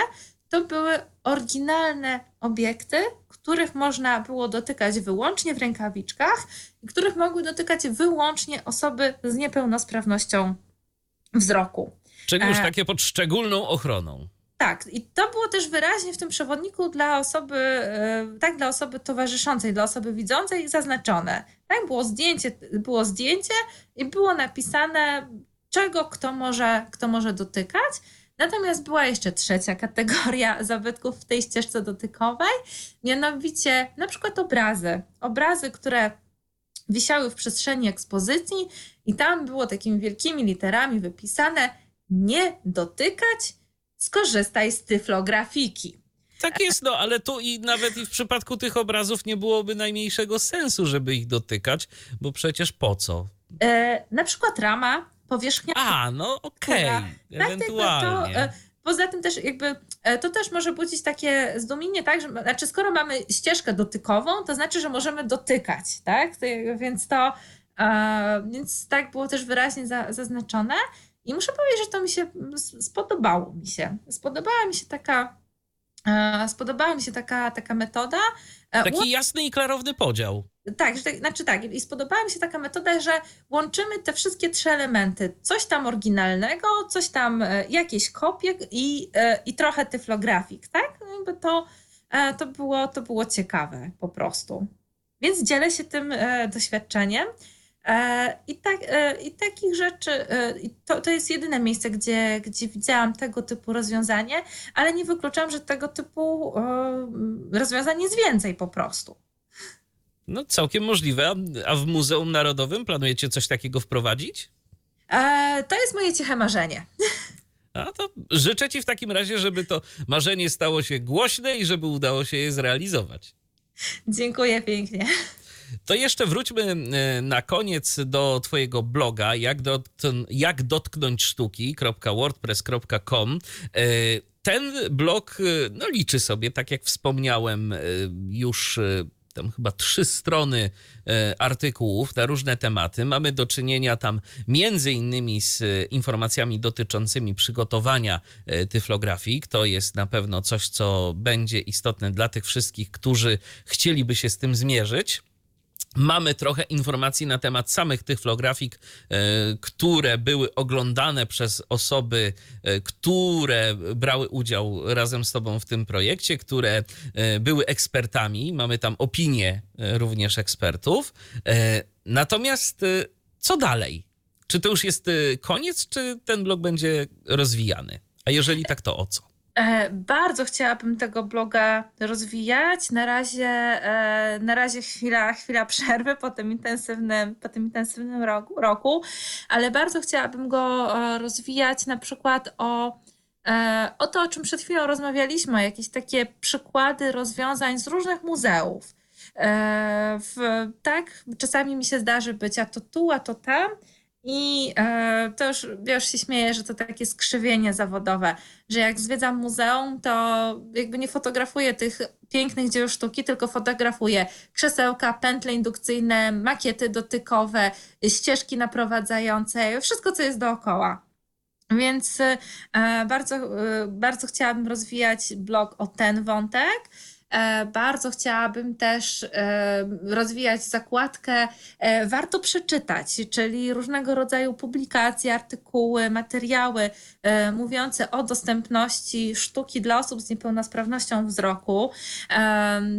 to były oryginalne obiekty, których można było dotykać wyłącznie w rękawiczkach i których mogły dotykać wyłącznie osoby z niepełnosprawnością wzroku. Czyli już takie pod szczególną ochroną. Tak, i to było też wyraźnie w tym przewodniku dla osoby, e, tak, dla osoby towarzyszącej, dla osoby widzącej zaznaczone. Tak, było zdjęcie, było zdjęcie i było napisane, czego kto może, kto może dotykać. Natomiast była jeszcze trzecia kategoria zabytków w tej ścieżce dotykowej, mianowicie na przykład obrazy. Obrazy, które wisiały w przestrzeni ekspozycji i tam było takimi wielkimi literami wypisane nie dotykać skorzystaj z tyflografiki. Tak jest, no ale tu i nawet i w przypadku tych obrazów nie byłoby najmniejszego sensu, żeby ich dotykać, bo przecież po co? E, na przykład rama, powierzchnia. A, no okej, okay. Tak, ewentualnie. To, to, e, poza tym też jakby e, to też może budzić takie zdumienie, tak, że znaczy skoro mamy ścieżkę dotykową, to znaczy, że możemy dotykać, tak? Więc to, e, więc tak było też wyraźnie za, zaznaczone. I muszę powiedzieć, że to mi się spodobało mi się. Spodobała mi się taka, e, spodobała mi się taka, taka metoda. E, Taki jasny i klarowny podział. Tak, że, tak, znaczy tak, i spodobała mi się taka metoda, że łączymy te wszystkie trzy elementy. Coś tam oryginalnego, coś tam, e, jakieś kopie i, i trochę tyflografik, tak? No jakby to, to, było, to było ciekawe po prostu. Więc dzielę się tym doświadczeniem. E, I, tak, e, I takich rzeczy, e, to, to jest jedyne miejsce, gdzie, gdzie widziałam tego typu rozwiązanie, ale nie wykluczam, że tego typu rozwiązań jest więcej po prostu. No całkiem możliwe. A w Muzeum Narodowym planujecie coś takiego wprowadzić? To jest moje ciche marzenie. A to życzę Ci w takim razie, żeby to marzenie stało się głośne i żeby udało się je zrealizować. Dziękuję pięknie. To jeszcze wróćmy e, na koniec do Twojego bloga, jak, jak dotknąć sztuki.wordpress.com. E, ten blog e, no, liczy sobie, tak jak wspomniałem, już tam chyba trzy strony artykułów na różne tematy. Mamy do czynienia tam między innymi z informacjami dotyczącymi przygotowania tyflografik. To jest na pewno coś, co będzie istotne dla tych wszystkich, którzy chcieliby się z tym zmierzyć. Mamy trochę informacji na temat samych tych flografik, e, które były oglądane przez osoby, e, które brały udział razem z Tobą w tym projekcie, które e, były ekspertami. Mamy tam opinie również ekspertów. Natomiast co dalej? Czy to już jest koniec, czy ten blog będzie rozwijany? A jeżeli tak, to o co? E, bardzo chciałabym tego bloga rozwijać. Na razie, e, na razie chwila, chwila przerwy po tym intensywnym, po tym intensywnym roku, roku, ale bardzo chciałabym go e, rozwijać na przykład o, o to, o czym przed chwilą rozmawialiśmy, jakieś takie przykłady rozwiązań z różnych muzeów. W, tak, czasami mi się zdarzy być a to tu, a to tam. I e, to już, już się śmieję, że to takie skrzywienie zawodowe, że jak zwiedzam muzeum, to jakby nie fotografuję tych pięknych dzieł sztuki, tylko fotografuję krzesełka, pętle indukcyjne, makiety dotykowe, ścieżki naprowadzające, wszystko, co jest dookoła. Więc e, bardzo, e, bardzo chciałabym rozwijać blog o ten wątek. E, bardzo chciałabym też e, rozwijać zakładkę e, Warto przeczytać, czyli różnego rodzaju publikacje, artykuły, materiały mówiące o dostępności sztuki dla osób z niepełnosprawnością wzroku.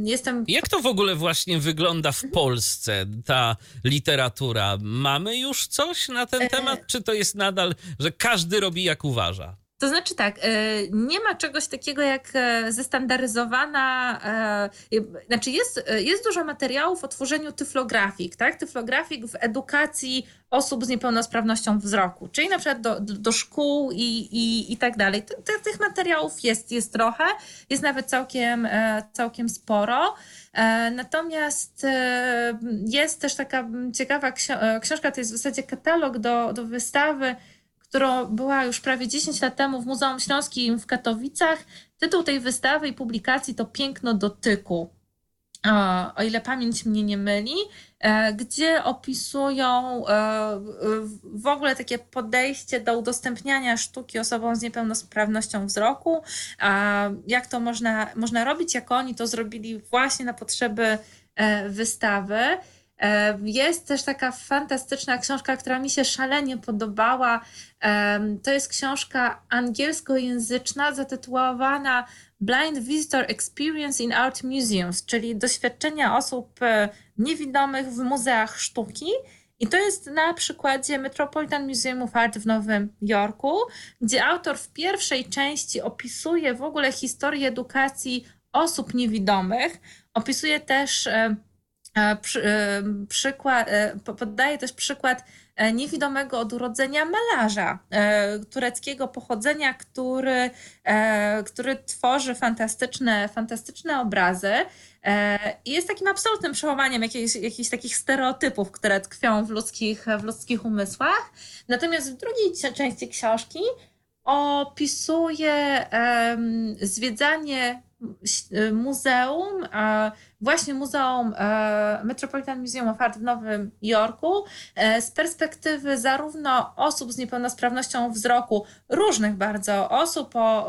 Jestem... Jak to w ogóle właśnie wygląda w Polsce, ta literatura? Mamy już coś na ten temat, czy to jest nadal, że każdy robi jak uważa? To znaczy tak, e, nie ma czegoś takiego jak e, zestandaryzowana, e, znaczy jest, jest dużo materiałów o tworzeniu tyflografik, tak? Tyflografik w edukacji osób z niepełnosprawnością wzroku, czyli na przykład do, do szkół i, i, i tak dalej. Tych materiałów jest, jest trochę, jest nawet całkiem, całkiem sporo. Natomiast jest też taka ciekawa książka, to jest w zasadzie katalog do, do wystawy, która była już prawie 10 lat temu w Muzeum Śląskim w Katowicach. Tytuł tej wystawy i publikacji to Piękno dotyku, o ile pamięć mnie nie myli, e, gdzie opisują e, w ogóle takie podejście do udostępniania sztuki osobom z niepełnosprawnością wzroku, jak to można, można robić, jak oni to zrobili właśnie na potrzeby e, wystawy. Jest też taka fantastyczna książka, która mi się szalenie podobała. To jest książka angielskojęzyczna zatytułowana Blind Visitor Experience in Art Museums, czyli doświadczenia osób e, niewidomych w muzeach sztuki. I to jest na przykładzie Metropolitan Museum of Art w Nowym Jorku, gdzie autor w pierwszej części opisuje w ogóle historię edukacji osób niewidomych. Opisuje też e, E, e, przykład, e, podaje też przykład niewidomego od urodzenia malarza tureckiego pochodzenia, który, który tworzy fantastyczne, fantastyczne obrazy. I jest takim absolutnym przełamaniem jakichś, jakichś takich stereotypów, które tkwią w ludzkich, w ludzkich umysłach. Natomiast w drugiej części książki opisuje zwiedzanie muzeum, właśnie Muzeum e, Metropolitan Museum of Art w Nowym Jorku e, z perspektywy zarówno osób z niepełnosprawnością wzroku, różnych bardzo osób o,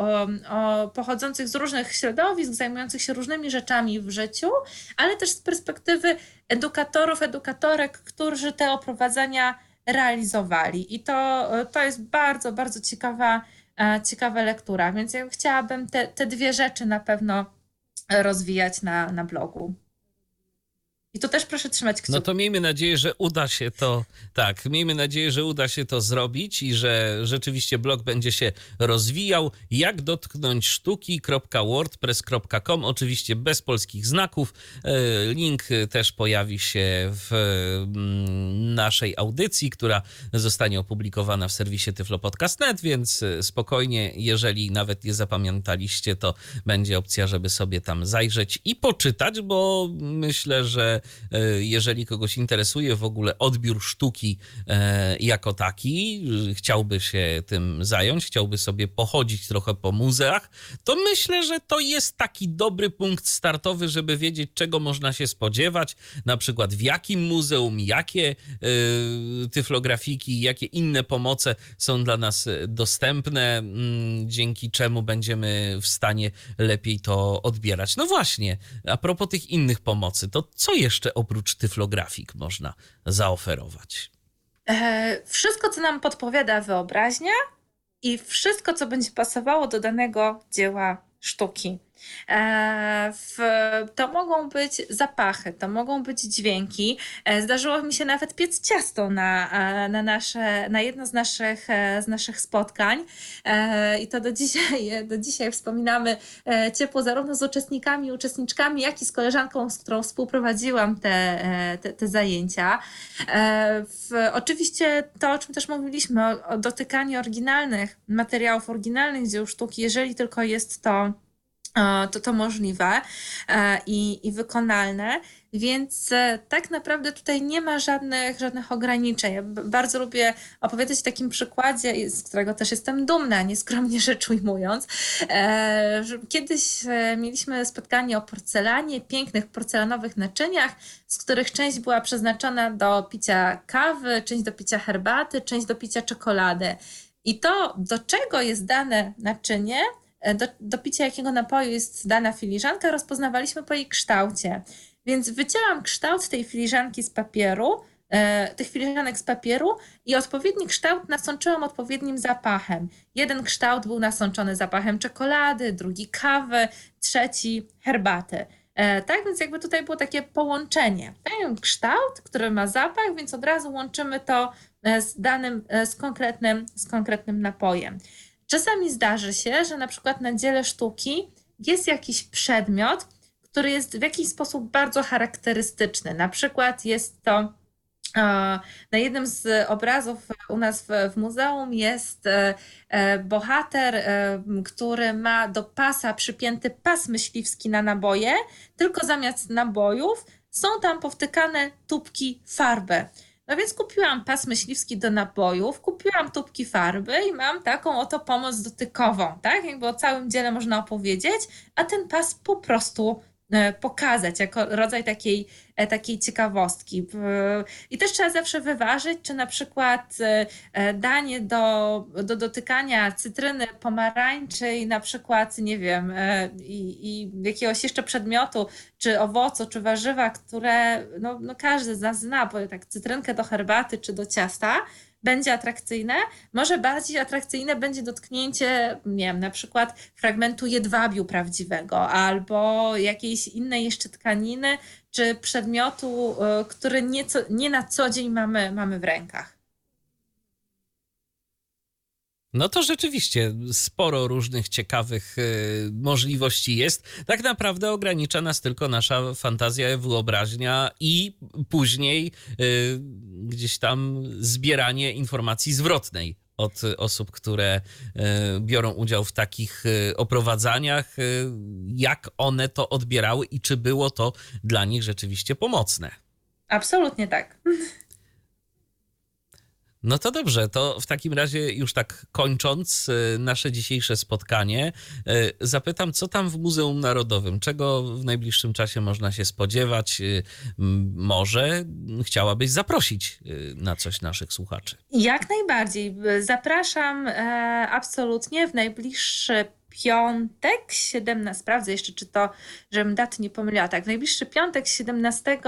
o, pochodzących z różnych środowisk, zajmujących się różnymi rzeczami w życiu, ale też z perspektywy edukatorów, edukatorek, którzy te oprowadzenia realizowali. I to, to jest bardzo, bardzo ciekawa, e, ciekawa lektura, więc ja chciałabym te, te dwie rzeczy na pewno rozwijać na, na blogu. I to też proszę trzymać kciuki. No to miejmy nadzieję, że uda się to, tak, miejmy nadzieję, że uda się to zrobić i że rzeczywiście blog będzie się rozwijał. Jak dotknąć sztuki.wordpress.com, oczywiście bez polskich znaków. E, link też pojawi się w mm, naszej audycji, która zostanie opublikowana w serwisie tyflopodcast.net, więc spokojnie, jeżeli nawet nie zapamiętaliście, to będzie opcja, żeby sobie tam zajrzeć i poczytać, bo myślę, że że jeżeli kogoś interesuje w ogóle odbiór sztuki jako taki, chciałby się tym zająć, chciałby sobie pochodzić trochę po muzeach, to myślę, że to jest taki dobry punkt startowy, żeby wiedzieć, czego można się spodziewać, na przykład w jakim muzeum, jakie tyflografiki, jakie inne pomoce są dla nas dostępne, mm, dzięki czemu będziemy w stanie lepiej to odbierać. No właśnie, a propos tych innych pomocy, to co jeszcze oprócz tyflografik można zaoferować? E, wszystko, co nam podpowiada wyobraźnia i wszystko, co będzie pasowało do danego dzieła sztuki. E, to mogą być zapachy, to mogą być dźwięki. E, zdarzyło mi się nawet piec ciasto na, e, na, nasze, na jedno z naszych, z naszych spotkań i to do dzisiaj, do dzisiaj wspominamy ciepło zarówno z uczestnikami, uczestniczkami, jak i z koleżanką, z którą współprowadziłam te, te, te zajęcia. W, oczywiście to, o czym też mówiliśmy, o, o dotykaniu oryginalnych materiałów, oryginalnych dzieł sztuki, jeżeli tylko jest to to to możliwe e, i, i wykonalne, więc e, tak naprawdę tutaj nie ma żadnych, żadnych ograniczeń. Ja bardzo lubię opowiadać o takim przykładzie, z którego też jestem dumna, nieskromnie rzecz ujmując. E, kiedyś mieliśmy spotkanie o porcelanie, pięknych porcelanowych naczyniach, z których część była przeznaczona do picia kawy, część do picia herbaty, część do picia czekolady. I to, do czego jest dane naczynie, E, do, do picia jakiego napoju jest dana filiżanka, rozpoznawaliśmy po jej kształcie. Więc wycięłam kształt tej filiżanki z papieru, e, tych filiżanek z papieru i odpowiedni kształt nasączyłam odpowiednim zapachem. Jeden kształt był nasączony zapachem czekolady, drugi kawy, trzeci herbaty. E, tak więc jakby tutaj było takie połączenie. Ten kształt, który ma zapach, więc od razu łączymy to e, z danym, e, z konkretnym, z konkretnym napojem. Czasami zdarzy się, że na przykład na dziele sztuki jest jakiś przedmiot, który jest w jakiś sposób bardzo charakterystyczny. Na przykład jest to e, na jednym z obrazów u nas w, muzeum jest e, e, bohater, który ma do pasa przypięty pas myśliwski na naboje, tylko zamiast nabojów są tam powtykane tubki farby. No więc kupiłam pas myśliwski do napojów, kupiłam tubki farby i mam taką oto pomoc dotykową, tak? Jakby o całym dziele można opowiedzieć, a ten pas po prostu pokazać jako rodzaj takiej E, takiej ciekawostki. I też trzeba zawsze wyważyć, czy na przykład e, e, danie do, do dotykania cytryny, pomarańczy i na przykład, nie wiem, i, i jakiegoś jeszcze przedmiotu, czy owocu, czy warzywa, które no, no każdy z nas zna, bo tak cytrynkę do herbaty, czy do ciasta, będzie atrakcyjne. Może bardziej atrakcyjne będzie dotknięcie, nie wiem, na przykład fragmentu jedwabiu prawdziwego albo jakiejś innej jeszcze tkaniny, czy przedmiotu, e, który nie, co, nie na co dzień mamy, mamy w rękach. No to rzeczywiście sporo różnych ciekawych y, możliwości jest. Tak naprawdę ogranicza nas tylko nasza fantazja, wyobraźnia i później y, gdzieś tam zbieranie informacji zwrotnej od osób, które e, biorą udział w takich oprowadzaniach, jak one to odbierały i czy było to dla nich rzeczywiście pomocne. Absolutnie tak. No to dobrze, to w takim razie już tak kończąc y, nasze dzisiejsze spotkanie, y, zapytam, co tam w Muzeum Narodowym, czego w najbliższym czasie można się spodziewać? Y, może chciałabyś zaprosić na coś naszych słuchaczy? Jak najbardziej. Zapraszam e, absolutnie w najbliższy piątek, 17, sprawdzę jeszcze, czy to, żebym daty nie pomyliła. Tak, w najbliższy piątek, 17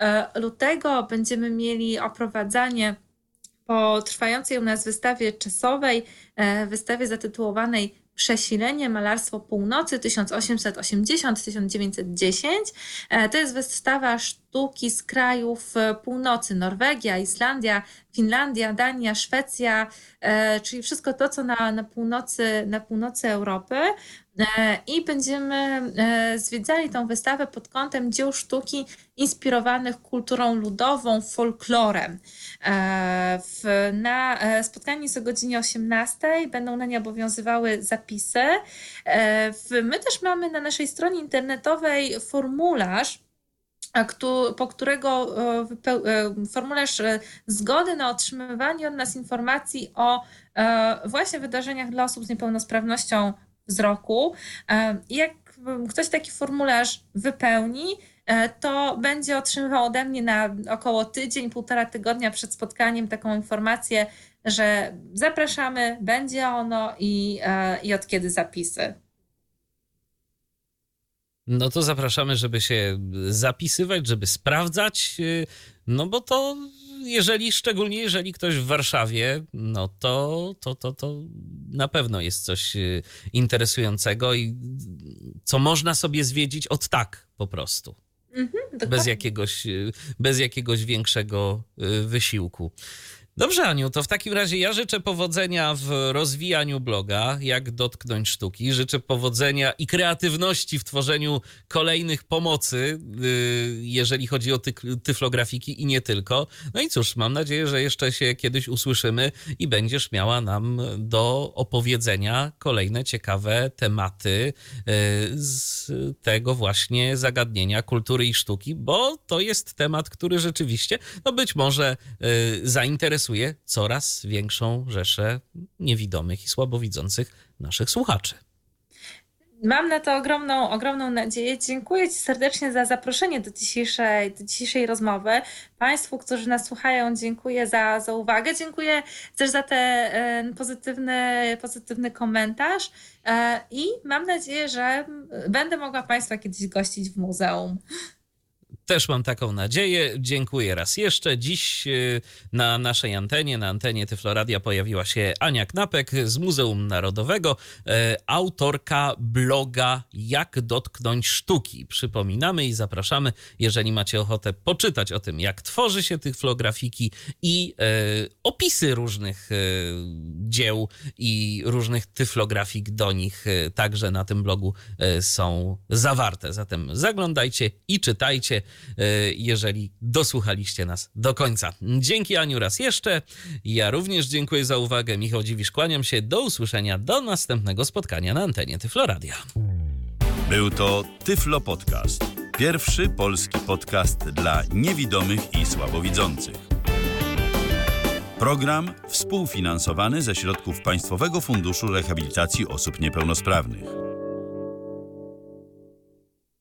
e, lutego będziemy mieli oprowadzanie po trwającej u nas wystawie czasowej, e, wystawie zatytułowanej Przesilenie Malarstwo Północy 1880-1910. E, to jest wystawa sztuki z krajów e, północy: Norwegia, Islandia, Finlandia, Dania, Szwecja, czyli wszystko to, co na, na, północy, na północy Europy. E, I będziemy e, zwiedzali tą wystawę pod kątem dzieł sztuki inspirowanych kulturą ludową, folklorem. E, w, na spotkaniu jest o godzinie 18 będą na nie obowiązywały zapisy. My też mamy na naszej stronie internetowej formularz, po którego formularz zgody na otrzymywanie od nas informacji o właśnie wydarzeniach dla osób z niepełnosprawnością wzroku. Jak ktoś taki formularz wypełni, to będzie otrzymywał ode mnie na około tydzień, półtora tygodnia przed spotkaniem taką informację, że zapraszamy, będzie ono i, i od kiedy zapisy. No to zapraszamy, żeby się zapisywać, żeby sprawdzać, no bo to jeżeli, szczególnie jeżeli ktoś w Warszawie, no to, to, to, to na pewno jest coś interesującego i co można sobie zwiedzić od tak po prostu. Mhm, bez, jakiegoś, bez jakiegoś większego wysiłku. Dobrze, Aniu, to w takim razie ja życzę powodzenia w rozwijaniu bloga, jak dotknąć sztuki. Życzę powodzenia i kreatywności w tworzeniu kolejnych pomocy, y, jeżeli chodzi o ty tyflografiki i nie tylko. No i cóż, mam nadzieję, że jeszcze się kiedyś usłyszymy i będziesz miała nam do opowiedzenia kolejne ciekawe tematy y, z tego właśnie zagadnienia kultury i sztuki, bo to jest temat, który rzeczywiście, no być może y, zainteresuje interesuje coraz większą rzeszę niewidomych i słabowidzących naszych słuchaczy. Mam na to ogromną, ogromną nadzieję. Dziękuję Ci serdecznie za zaproszenie do dzisiejszej, do dzisiejszej rozmowy. Państwu, którzy nas słuchają, dziękuję za, za uwagę. Dziękuję też za ten pozytywny, pozytywny komentarz e, i mam nadzieję, że będę mogła Państwa kiedyś gościć w muzeum. Też mam taką nadzieję. Dziękuję raz jeszcze. Dziś y, na naszej antenie, na antenie Tyfloradia pojawiła się Ania Knapek z Muzeum Narodowego, e, autorka bloga Jak dotknąć sztuki. Przypominamy i zapraszamy, jeżeli macie ochotę poczytać o tym, jak tworzy się tyflografiki i e, opisy różnych e, dzieł i różnych tyflografik do nich także na tym blogu są zawarte. Zatem zaglądajcie i czytajcie. E, jeżeli dosłuchaliście nas do końca. Dzięki Aniu raz jeszcze. Ja również dziękuję za uwagę. Michał Dziwisz, kłaniam się. Do usłyszenia, do następnego spotkania na antenie Tyfloradia. Był to Tyflo Podcast. Pierwszy polski podcast dla niewidomych i słabowidzących. Program współfinansowany ze środków Państwowego Funduszu Rehabilitacji Osób Niepełnosprawnych.